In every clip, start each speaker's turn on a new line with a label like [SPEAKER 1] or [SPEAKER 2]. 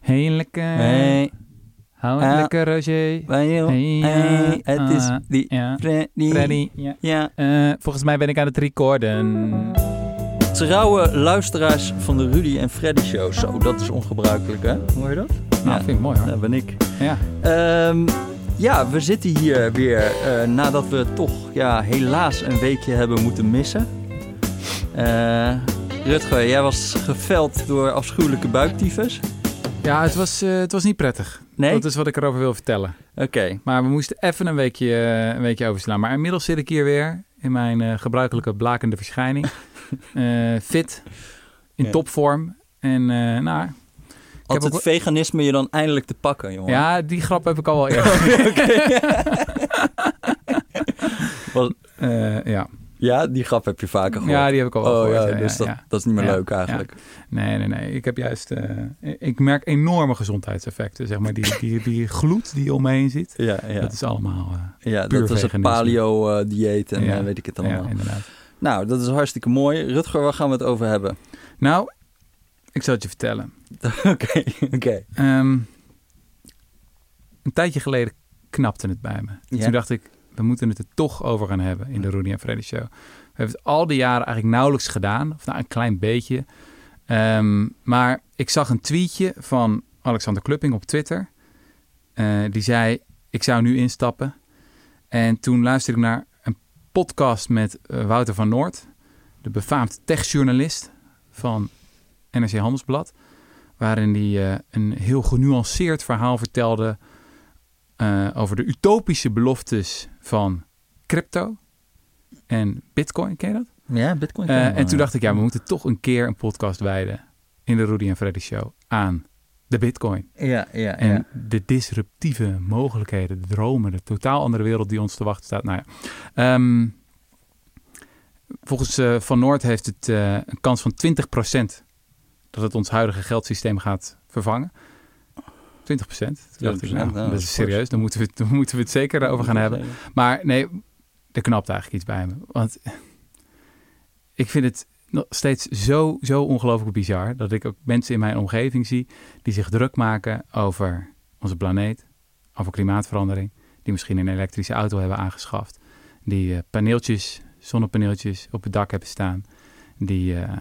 [SPEAKER 1] Heel lekker.
[SPEAKER 2] Hey,
[SPEAKER 1] Hou het
[SPEAKER 2] Ah.
[SPEAKER 1] lekker, Roger. Hey,
[SPEAKER 2] Hey, het is
[SPEAKER 1] ah,
[SPEAKER 2] die
[SPEAKER 1] ja.
[SPEAKER 2] Freddy.
[SPEAKER 1] Freddy. Ja.
[SPEAKER 2] Ja,
[SPEAKER 1] Eh, volgens mij ben ik aan het recorden.
[SPEAKER 2] trouwe luisteraars van de Rudy en Freddy show. Zo, dat is ongebruikelijk, hè? Hoor je dat?
[SPEAKER 1] Nou,
[SPEAKER 2] Ja.
[SPEAKER 1] vind ik mooi hoor.
[SPEAKER 2] Dat ben ik.
[SPEAKER 1] Ja.
[SPEAKER 2] Ehm, ja, we zitten hier weer eh, nadat we toch ja, helaas een weekje hebben moeten missen. Eh Rutger, jij was geveld door afschuwelijke buiktyfus.
[SPEAKER 1] Ja, het was, eh, het was niet prettig.
[SPEAKER 2] Nee?
[SPEAKER 1] Dat is wat ik erover wil vertellen.
[SPEAKER 2] Oké.
[SPEAKER 1] Maar we moesten even een weekje, eh, een weekje overslaan. Maar inmiddels zit ik hier weer in mijn eh, gebruikelijke blakende verschijning. Fit, in
[SPEAKER 2] Ja.
[SPEAKER 1] topvorm. En nou,
[SPEAKER 2] Had
[SPEAKER 1] ook
[SPEAKER 2] het veganisme je dan eindelijk te pakken, jongen?
[SPEAKER 1] ja, die grap heb ik al wel eerder. Eh, ja.
[SPEAKER 2] Ja, die grap heb je vaker gehoord.
[SPEAKER 1] ja, die heb ik al wel
[SPEAKER 2] oh
[SPEAKER 1] gehoord.
[SPEAKER 2] ja, dus dat,
[SPEAKER 1] ja.
[SPEAKER 2] dat is niet meer
[SPEAKER 1] Ja,
[SPEAKER 2] leuk eigenlijk.
[SPEAKER 1] Nee, nee, nee. Ik heb juist... eh, ik merk enorme gezondheidseffecten, zeg maar. Die, die, die gloed die je om me heen ziet.
[SPEAKER 2] Ja, ja.
[SPEAKER 1] Dat is allemaal... eh,
[SPEAKER 2] ja dat is
[SPEAKER 1] veganisme.
[SPEAKER 2] paleo-dieet en
[SPEAKER 1] Ja.
[SPEAKER 2] eh, weet ik het
[SPEAKER 1] ja,
[SPEAKER 2] allemaal.
[SPEAKER 1] inderdaad.
[SPEAKER 2] Nou, dat is hartstikke mooi. Rutger, waar gaan we het over hebben?
[SPEAKER 1] Nou, ik zal het je vertellen.
[SPEAKER 2] Oké, oké.
[SPEAKER 1] Ehm, een tijdje geleden knapte het bij me.
[SPEAKER 2] Ja.
[SPEAKER 1] Toen dacht ik, we moeten het er toch over gaan hebben in de Rudy en Freddy Show. We hebben het al die jaren eigenlijk nauwelijks gedaan. Of nou, een klein beetje. Ehm, maar ik zag een tweetje van Alexander Klupping op Twitter. Eh, die zei, ik zou nu instappen. En toen luisterde ik naar een podcast met eh, Wouter van Noord. De befaamd techjournalist van NRC Handelsblad. Waarin hij eh, een heel genuanceerd verhaal vertelde eh, over de utopische beloftes van crypto en bitcoin. Ken je dat?
[SPEAKER 2] Ja, bitcoin.
[SPEAKER 1] Eh, en toen dacht ik, ja, we moeten toch een keer een podcast wijden in de Rudy en Freddy Show aan de bitcoin.
[SPEAKER 2] Ja, ja,
[SPEAKER 1] En
[SPEAKER 2] ja.
[SPEAKER 1] de disruptieve mogelijkheden, de dromen, de totaal andere wereld die ons te wachten staat. Nou ja. Ehm, volgens eh, Van Noord heeft het een kans van 20% dat het ons huidige geldsysteem gaat vervangen. 20%. Toen dacht ik,
[SPEAKER 2] 20%,
[SPEAKER 1] nou,
[SPEAKER 2] nou,
[SPEAKER 1] dat is serieus. Dan moeten, we het, dan moeten we het zeker over gaan hebben. Maar nee, er knapt eigenlijk iets bij me. Want ik vind het nog steeds zo, zo ongelooflijk bizar... dat ik ook mensen in mijn omgeving zie... die zich druk maken over onze planeet, over klimaatverandering... die misschien een elektrische auto hebben aangeschaft... die eh, paneeltjes, zonnepaneeltjes op het dak hebben staan... die eh,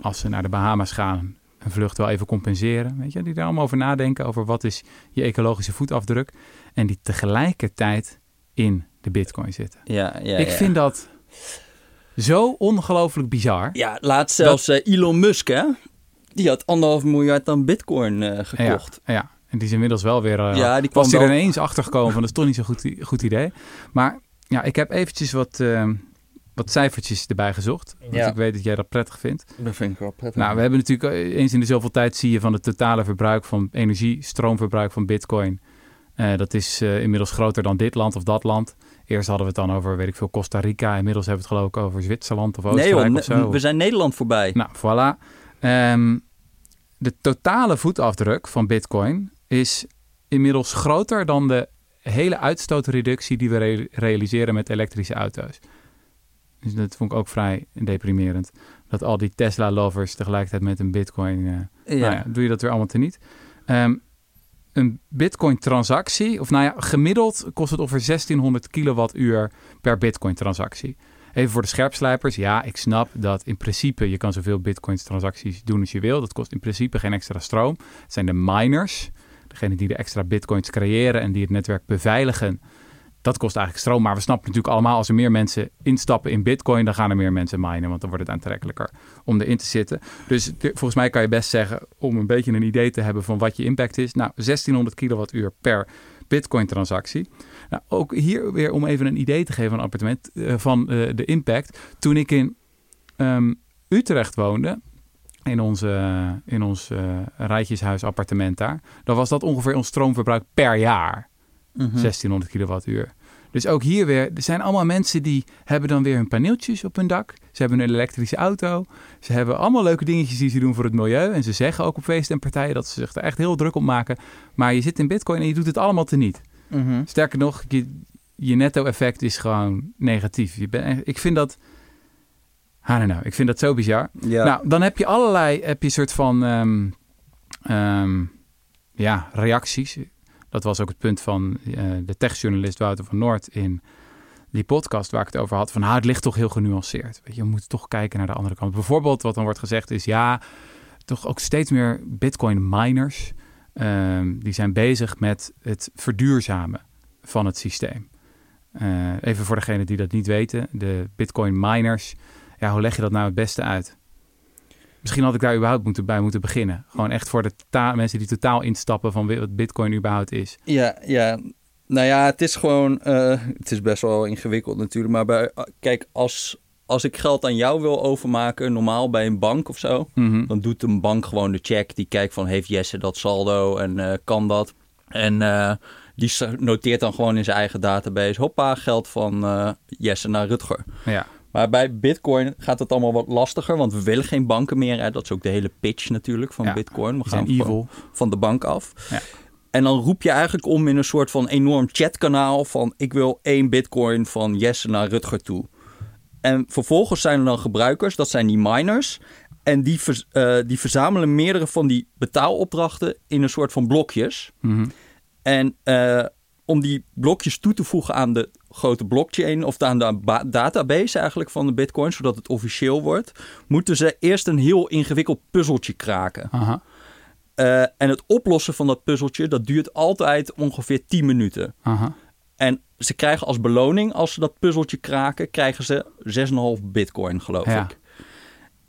[SPEAKER 1] als ze naar de Bahama's gaan... een vlucht wel even compenseren. Weet je? Die daar allemaal over nadenken... over wat is je ecologische voetafdruk... en die tegelijkertijd in de bitcoin zitten.
[SPEAKER 2] Ja, ja,
[SPEAKER 1] ik
[SPEAKER 2] ja.
[SPEAKER 1] vind dat zo ongelooflijk bizar.
[SPEAKER 2] Ja, laatst zelfs eh, Elon Musk, hè? Die had anderhalf miljard aan bitcoin eh, gekocht.
[SPEAKER 1] Ja, ja, en die is inmiddels wel weer... eh,
[SPEAKER 2] Ja, die kwam
[SPEAKER 1] was er ineens achter gekomen van dat is toch niet zo'n goed, goed idee. Maar ja, ik heb eventjes wat, eh, wat cijfertjes erbij gezocht. Want
[SPEAKER 2] Ja.
[SPEAKER 1] ik weet dat jij dat prettig vindt.
[SPEAKER 2] Dat vind ik wel prettig.
[SPEAKER 1] Nou, we hebben natuurlijk eh, eens in de zoveel tijd zie je van het totale verbruik van energie, stroomverbruik van bitcoin. Eh, dat is eh, inmiddels groter dan dit land of dat land. Eerst hadden we het dan over, weet ik veel, Costa Rica. Inmiddels hebben we het geloof ik over Zwitserland of
[SPEAKER 2] nee
[SPEAKER 1] Oostenrijk
[SPEAKER 2] joh,
[SPEAKER 1] of zo.
[SPEAKER 2] we zijn Nederland voorbij.
[SPEAKER 1] Nou, voilà. Ehm, de totale voetafdruk van Bitcoin is inmiddels groter dan de hele uitstootreductie die we re- realiseren met elektrische auto's. Dus dat vond ik ook vrij deprimerend. Dat al die Tesla-lovers tegelijkertijd met een Bitcoin.
[SPEAKER 2] ja.
[SPEAKER 1] nou ja, doe je dat weer allemaal teniet. Ehm een Bitcoin-transactie, of nou ja, gemiddeld kost het ongeveer 1600 kilowattuur per Bitcoin-transactie. Even voor de scherpslijpers. Ja, ik snap dat in principe je kan zoveel Bitcoin-transacties doen als je wil. Dat kost in principe geen extra stroom. Het zijn de miners, degene die de extra Bitcoins creëren en die het netwerk beveiligen. Dat kost eigenlijk stroom. Maar we snappen natuurlijk allemaal, als er meer mensen instappen in Bitcoin, dan gaan er meer mensen minen. Want dan wordt het aantrekkelijker om erin te zitten. Dus volgens mij kan je best zeggen, om een beetje een idee te hebben van wat je impact is. Nou, 1600 kilowattuur per Bitcoin-transactie. Nou, ook hier weer om even een idee te geven van, appartement, eh, van eh, de impact. Toen ik in ehm, Utrecht woonde, in, onze, in ons eh rijtjeshuis appartement daar, dan was dat ongeveer ons stroomverbruik per jaar.
[SPEAKER 2] Mhm.
[SPEAKER 1] 1600 kilowattuur. Dus ook hier weer, er zijn allemaal mensen die hebben dan weer hun paneeltjes op hun dak. Ze hebben een elektrische auto. Ze hebben allemaal leuke dingetjes die ze doen voor het milieu. En ze zeggen ook op feesten en partijen dat ze zich er echt heel druk op maken. Maar je zit in bitcoin en je doet het allemaal teniet.
[SPEAKER 2] Mhm.
[SPEAKER 1] Sterker nog, je, je netto-effect is gewoon negatief. Je bent, ik vind dat... Know, ik vind dat zo bizar.
[SPEAKER 2] Ja.
[SPEAKER 1] Nou, dan heb je allerlei, heb je soort van, ehm, ehm, ja, reacties. Dat was ook het punt van uh, de techjournalist Wouter van Noord in die podcast waar ik het over had. Van, ah, het ligt toch heel genuanceerd. Je, we moeten toch kijken naar de andere kant. Bijvoorbeeld wat dan wordt gezegd is, ja, toch ook steeds meer bitcoin miners. Um, die zijn bezig met het verduurzamen van het systeem. Uh, even voor degene die dat niet weten, de bitcoin miners. Ja, hoe leg je dat nou het beste uit? Misschien had ik daar überhaupt moeten, bij moeten beginnen. Gewoon echt voor de mensen die totaal instappen van wat bitcoin überhaupt is.
[SPEAKER 2] Ja, ja. Nou ja, het is gewoon, uh, het is best wel ingewikkeld natuurlijk. Maar bij, kijk, als, als ik geld aan jou wil overmaken, normaal bij een bank of zo,
[SPEAKER 1] Mhm.
[SPEAKER 2] dan doet een bank gewoon de check. Die kijkt van, heeft Jesse dat saldo en eh, kan dat? En eh, die noteert dan gewoon in zijn eigen database, hoppa, geld van eh, Jesse naar Rutger.
[SPEAKER 1] Ja,
[SPEAKER 2] Maar bij Bitcoin gaat het allemaal wat lastiger, want we willen geen banken meer. Hè? Dat is ook de hele pitch natuurlijk van
[SPEAKER 1] Ja,
[SPEAKER 2] Bitcoin. We gaan van,
[SPEAKER 1] evil.
[SPEAKER 2] van de bank af.
[SPEAKER 1] Ja.
[SPEAKER 2] En dan roep je eigenlijk om in een soort van enorm chatkanaal van ik wil één Bitcoin van Jesse naar Rutger toe. En vervolgens zijn er dan gebruikers, dat zijn die miners. En die, eh, die verzamelen meerdere van die betaalopdrachten in een soort van blokjes.
[SPEAKER 1] Mhm.
[SPEAKER 2] En eh, om die blokjes toe te voegen aan de grote blockchain of aan de ba- database eigenlijk van de Bitcoin, zodat het officieel wordt, moeten ze eerst een heel ingewikkeld puzzeltje kraken.
[SPEAKER 1] Aha,
[SPEAKER 2] Eh, en het oplossen van dat puzzeltje, dat duurt altijd ongeveer 10 minuten.
[SPEAKER 1] aha.
[SPEAKER 2] En ze krijgen als beloning, als ze dat puzzeltje kraken, krijgen ze 6,5 bitcoin, geloof
[SPEAKER 1] Ja.
[SPEAKER 2] ik.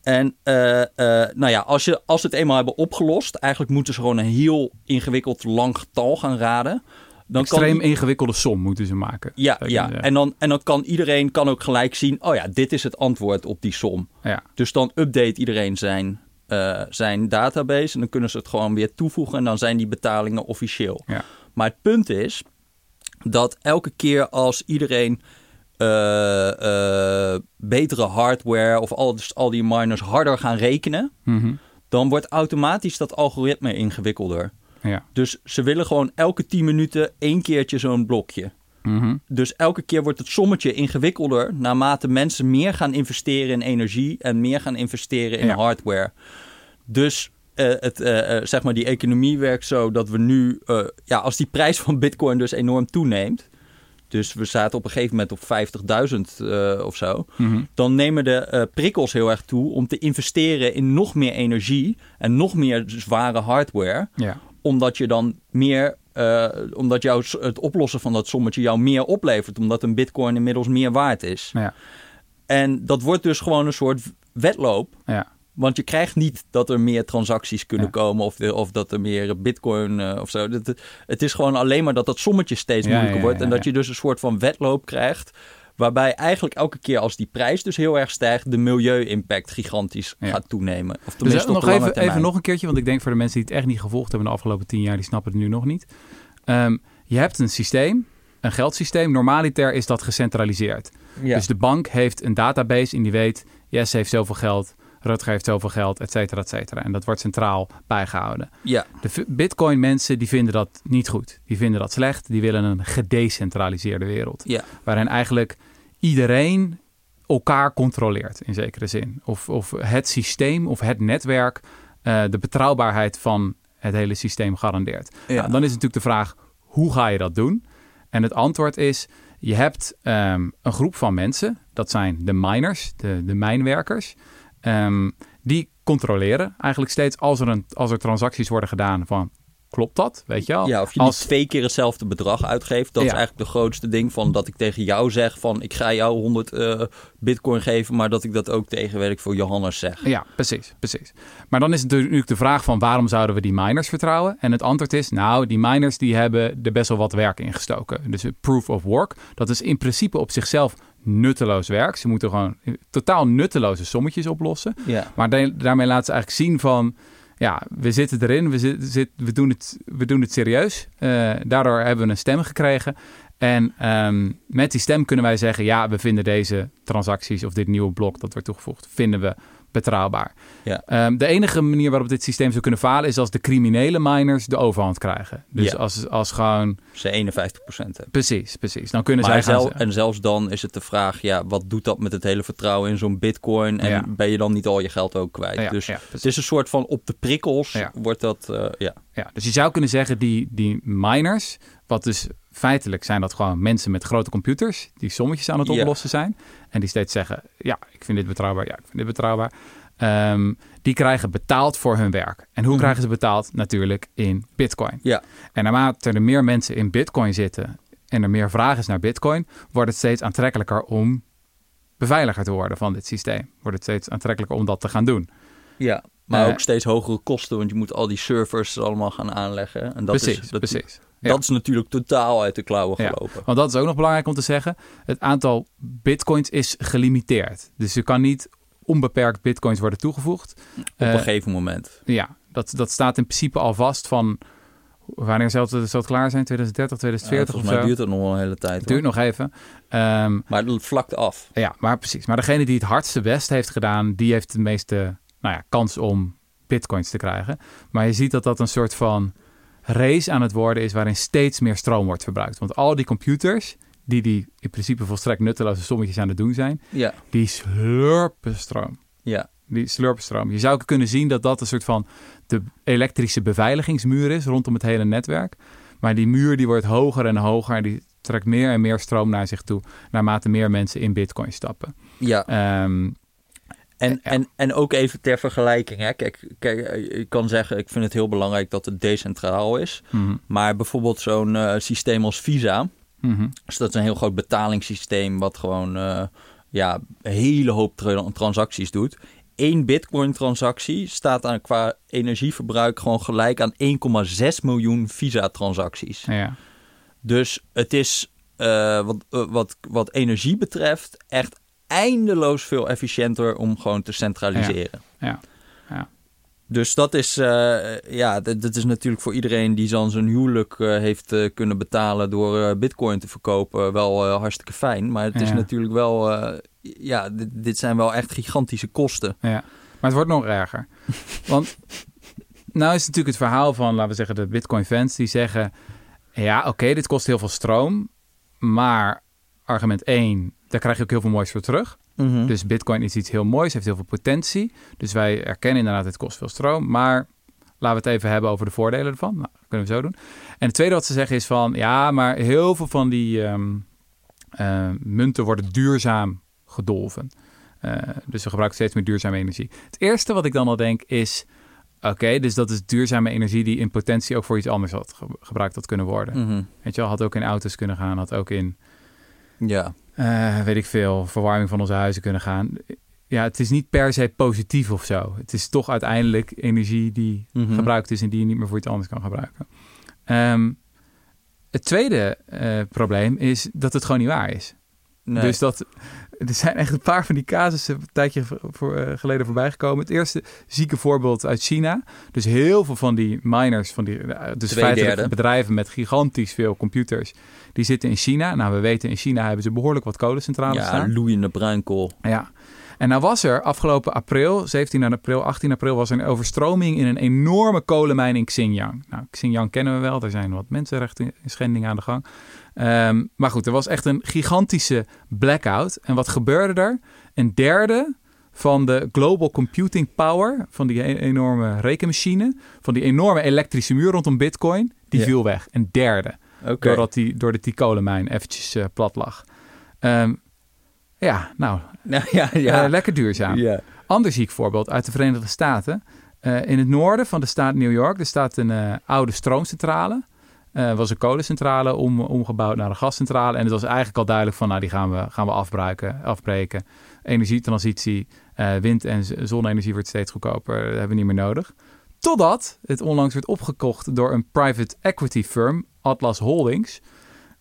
[SPEAKER 2] En eh, eh, nou ja, als, je, als ze het eenmaal hebben opgelost, eigenlijk moeten ze gewoon een heel ingewikkeld lang getal gaan raden. Dan
[SPEAKER 1] Extreem
[SPEAKER 2] kan,
[SPEAKER 1] ingewikkelde som moeten ze maken.
[SPEAKER 2] ja, ja. En, dan, en dan kan iedereen kan ook gelijk zien, oh ja, dit is het antwoord op die som.
[SPEAKER 1] Ja,
[SPEAKER 2] Dus dan update iedereen zijn, eh, zijn database en dan kunnen ze het gewoon weer toevoegen en dan zijn die betalingen officieel.
[SPEAKER 1] ja.
[SPEAKER 2] Maar het punt is dat elke keer als iedereen eh, eh, betere hardware of al, dus al die miners harder gaan rekenen,
[SPEAKER 1] Mhm.
[SPEAKER 2] dan wordt automatisch dat algoritme ingewikkelder.
[SPEAKER 1] Ja.
[SPEAKER 2] Dus ze willen gewoon elke 10 minuten één keertje zo'n blokje.
[SPEAKER 1] Mhm.
[SPEAKER 2] Dus elke keer wordt het sommetje ingewikkelder naarmate mensen meer gaan investeren in energie en meer gaan investeren in
[SPEAKER 1] Ja.
[SPEAKER 2] hardware. Dus eh, het, eh, eh, zeg maar die economie werkt zo dat we nu, ja, als die prijs van Bitcoin dus enorm toeneemt, dus we zaten op een gegeven moment op 50.000 eh, of zo,
[SPEAKER 1] Mhm.
[SPEAKER 2] dan nemen de prikkels heel erg toe om te investeren in nog meer energie en nog meer zware hardware
[SPEAKER 1] ja.
[SPEAKER 2] Omdat je dan meer, eh, omdat jou, het oplossen van dat sommetje jou meer oplevert, omdat een bitcoin inmiddels meer waard is.
[SPEAKER 1] Ja.
[SPEAKER 2] En dat wordt dus gewoon een soort wedloop,
[SPEAKER 1] Ja.
[SPEAKER 2] want je krijgt niet dat er meer transacties kunnen
[SPEAKER 1] Ja.
[SPEAKER 2] komen of, de- of dat er meer bitcoin eh, of zo. Het, het is gewoon alleen maar dat dat sommetje steeds moeilijker wordt en dat je dus een soort van wedloop krijgt. Waarbij eigenlijk elke keer als die prijs dus heel erg stijgt, de milieu-impact gigantisch
[SPEAKER 1] Ja.
[SPEAKER 2] gaat toenemen. Of
[SPEAKER 1] Dus
[SPEAKER 2] tenminste
[SPEAKER 1] eh,
[SPEAKER 2] op
[SPEAKER 1] nog
[SPEAKER 2] de lange
[SPEAKER 1] even,
[SPEAKER 2] termijn.
[SPEAKER 1] even nog een keertje, want ik denk voor de mensen die het echt niet gevolgd hebben de afgelopen tien jaar, die snappen het nu nog niet. Ehm, je hebt een systeem, een geldsysteem. Normaliter is dat gecentraliseerd.
[SPEAKER 2] Ja.
[SPEAKER 1] Dus de bank heeft een database en die weet, Yes heeft zoveel geld, Rutger heeft zoveel geld, et cetera, et cetera. En dat wordt centraal bijgehouden.
[SPEAKER 2] ja.
[SPEAKER 1] De bitcoin mensen die vinden dat niet goed. Die vinden dat slecht. Die willen een gedecentraliseerde wereld.
[SPEAKER 2] Ja.
[SPEAKER 1] Waarin eigenlijk iedereen elkaar controleert in zekere zin. Of, of het systeem of het netwerk eh, de betrouwbaarheid van het hele systeem garandeert.
[SPEAKER 2] Ja.
[SPEAKER 1] Nou, dan is natuurlijk de vraag, hoe ga je dat doen? En het antwoord is, je hebt ehm, een groep van mensen, dat zijn de miners, de, de mijnwerkers, ehm, die controleren eigenlijk steeds als er, een, als er transacties worden gedaan van, klopt dat? Weet je wel?
[SPEAKER 2] Ja, of je
[SPEAKER 1] als,
[SPEAKER 2] twee keer hetzelfde bedrag uitgeeft. Dat
[SPEAKER 1] Ja.
[SPEAKER 2] is eigenlijk de grootste ding van dat ik tegen jou zeg van ik ga jou 100 eh, bitcoin geven, maar dat ik dat ook tegen weet ik voor Johannes zeg.
[SPEAKER 1] Ja, precies, precies. Maar dan is het natuurlijk de vraag van waarom zouden we die miners vertrouwen? En het antwoord is, nou, die miners die hebben er best wel wat werk in gestoken. Dus proof of work, dat is in principe op zichzelf nutteloos werk. Ze moeten gewoon totaal nutteloze sommetjes oplossen.
[SPEAKER 2] Ja.
[SPEAKER 1] Maar da- daarmee laten ze eigenlijk zien van, ja, we zitten erin, we, zit, zit- we, doen, het, we doen het serieus. Eh, daardoor hebben we een stem gekregen. En ehm, met die stem kunnen wij zeggen, ja, we vinden deze transacties of dit nieuwe blok dat wordt toegevoegd, vinden we betrouwbaar.
[SPEAKER 2] Ja.
[SPEAKER 1] Ehm, de enige manier waarop dit systeem zou kunnen falen is als de criminele miners de overhand krijgen. Dus
[SPEAKER 2] Ja.
[SPEAKER 1] als, als gewoon.
[SPEAKER 2] Ze 51% hebben.
[SPEAKER 1] Precies, precies. Dan kunnen
[SPEAKER 2] Maar
[SPEAKER 1] zij gaan
[SPEAKER 2] zel-
[SPEAKER 1] ze-
[SPEAKER 2] en zelfs dan is het de vraag, ja, wat doet dat met het hele vertrouwen in zo'n bitcoin? En
[SPEAKER 1] Ja.
[SPEAKER 2] ben je dan niet al je geld ook kwijt?
[SPEAKER 1] Ja,
[SPEAKER 2] dus het is een soort van op de prikkels wordt dat, eh, ja.
[SPEAKER 1] Ja, dus je zou kunnen zeggen, die, die miners, wat dus feitelijk zijn dat gewoon mensen met grote computers, die sommetjes aan het oplossen zijn. En die steeds zeggen, ja, ik vind dit betrouwbaar, ja, ik vind dit betrouwbaar. Ehm, die krijgen betaald voor hun werk. En hoe
[SPEAKER 2] Mhm.
[SPEAKER 1] krijgen ze betaald? Natuurlijk in bitcoin.
[SPEAKER 2] Ja.
[SPEAKER 1] En naarmate er meer mensen in bitcoin zitten en er meer vraag is naar bitcoin, wordt het steeds aantrekkelijker om beveiliger te worden van dit systeem. Wordt het steeds aantrekkelijker om dat te gaan doen.
[SPEAKER 2] ja. Maar
[SPEAKER 1] Eh,
[SPEAKER 2] ook steeds hogere kosten, want je moet al die servers allemaal gaan aanleggen. En dat
[SPEAKER 1] precies,
[SPEAKER 2] is, dat,
[SPEAKER 1] precies. Ja.
[SPEAKER 2] dat is natuurlijk totaal uit de klauwen
[SPEAKER 1] Ja.
[SPEAKER 2] gelopen.
[SPEAKER 1] Want dat is ook nog belangrijk om te zeggen. Het aantal bitcoins is gelimiteerd. Dus je kan niet onbeperkt bitcoins worden toegevoegd.
[SPEAKER 2] Op
[SPEAKER 1] Eh,
[SPEAKER 2] een gegeven moment.
[SPEAKER 1] Ja, dat, dat staat in principe al vast van... Wanneer zal het, zal het klaar zijn? 2030,
[SPEAKER 2] Ja,
[SPEAKER 1] 2040
[SPEAKER 2] volgens
[SPEAKER 1] of
[SPEAKER 2] mij
[SPEAKER 1] zo?
[SPEAKER 2] duurt het nog wel een hele tijd.
[SPEAKER 1] Het duurt nog even. Ehm,
[SPEAKER 2] Maar het vlakt af.
[SPEAKER 1] ja, maar precies. Maar degene die het hardste best heeft gedaan... die heeft de meeste nou ja, kans om bitcoins te krijgen. Maar je ziet dat dat een soort van race aan het worden is... waarin steeds meer stroom wordt verbruikt. Want al die computers... die die in principe volstrekt nutteloze sommetjes aan het doen zijn...
[SPEAKER 2] Ja,
[SPEAKER 1] die slurpen stroom.
[SPEAKER 2] ja,
[SPEAKER 1] Die slurpen stroom. Je zou kunnen zien dat dat een soort van de elektrische beveiligingsmuur is rondom het hele netwerk. Maar die muur die wordt hoger en hoger en die trekt meer en meer stroom naar zich toe, naarmate meer mensen in bitcoin stappen.
[SPEAKER 2] ja.
[SPEAKER 1] Ehm,
[SPEAKER 2] En,
[SPEAKER 1] Ja.
[SPEAKER 2] en, en ook even ter vergelijking. Hè. Kijk, kijk, eh, ik kan zeggen, ik vind het heel belangrijk dat het decentraal is.
[SPEAKER 1] mhm,
[SPEAKER 2] Maar bijvoorbeeld zo'n eh, systeem als Visa.
[SPEAKER 1] mhm.
[SPEAKER 2] Dus dat is een heel groot betalingssysteem wat gewoon eh, ja, een hele hoop tra- transacties doet. Eén bitcoin transactie staat aan qua energieverbruik gewoon gelijk aan 1,6 miljoen Visa transacties.
[SPEAKER 1] Ja,
[SPEAKER 2] Dus het is wat, wat, wat energie betreft echt eindeloos veel efficiënter om gewoon te centraliseren.
[SPEAKER 1] ja, ja.
[SPEAKER 2] Dus dat is, eh, ja, dat, dat is natuurlijk voor iedereen die dan zijn huwelijk eh, heeft eh, kunnen betalen door bitcoin te verkopen wel hartstikke fijn. Maar het is natuurlijk wel, ja, dit, dit zijn wel echt gigantische kosten.
[SPEAKER 1] ja. Maar het wordt nog erger. Want nou is natuurlijk het verhaal van, laten we zeggen, de bitcoin fans die zeggen... Ja, oké, dit kost heel veel stroom. Maar argument 1, daar krijg je ook heel veel moois voor terug. Dus Bitcoin is iets heel moois, heeft heel veel potentie. Dus wij erkennen inderdaad, het kost veel stroom. Maar laten we het even hebben over de voordelen ervan. Nou, dat kunnen we zo doen. En het tweede wat ze zeggen is van, ja, maar heel veel van die ehm, eh, munten worden duurzaam gedolven. Eh, dus we gebruiken steeds meer duurzame energie. Het eerste wat ik dan al denk is, oké, dus dat is duurzame energie die in potentie ook voor iets anders had ge- gebruikt had kunnen worden.
[SPEAKER 2] Mhm.
[SPEAKER 1] Weet je wel, had ook in auto's kunnen gaan, had ook in
[SPEAKER 2] Ja,
[SPEAKER 1] eh, weet ik veel, verwarming van onze huizen kunnen gaan. Ja, het is niet per se positief of zo. Het is toch uiteindelijk energie die
[SPEAKER 2] Mhm.
[SPEAKER 1] gebruikt is en die je niet meer voor iets anders kan gebruiken. Ehm, het tweede eh, probleem is dat het gewoon niet waar is.
[SPEAKER 2] nee.
[SPEAKER 1] Dus dat, er zijn echt een paar van die casussen een tijdje voor, eh, geleden voorbij gekomen. Het eerste zieke voorbeeld uit China. Dus heel veel van die miners, van die, eh, dus feitelijk bedrijven met gigantisch veel computers, die zitten in China. Nou, we weten in China hebben ze behoorlijk wat kolencentrales
[SPEAKER 2] ja,
[SPEAKER 1] staan.
[SPEAKER 2] loeiende bruinkool.
[SPEAKER 1] Ja. En nou was er afgelopen april, 17 april, 18 april, was er een overstroming in een enorme kolenmijn in Xinjiang. Nou, Xinjiang kennen we wel, er zijn wat mensenrechten schendingen aan de gang. Ehm, maar goed, er was echt een gigantische blackout. En wat gebeurde er? Een derde van de global computing power, van die e- enorme rekenmachine, van die enorme elektrische muur rondom Bitcoin, die viel weg. Een derde. Doordat die, doordat die kolenmijn eventjes eh, plat lag. Ehm, ja, nou,
[SPEAKER 2] Nou, ja, ja.
[SPEAKER 1] eh, lekker duurzaam.
[SPEAKER 2] ja.
[SPEAKER 1] Ander ziek voorbeeld uit de Verenigde Staten. Eh, in het noorden van de staat New York, er staat een oude stroomcentrale. Eh was een kolencentrale om, omgebouwd naar een gascentrale. En het was eigenlijk al duidelijk van, nou, die gaan we, gaan we afbruiken, afbreken. Energietransitie, eh, wind- en zonne-energie wordt steeds goedkoper. Dat hebben we niet meer nodig. Totdat het onlangs werd opgekocht door een private equity firm, Atlas Holdings.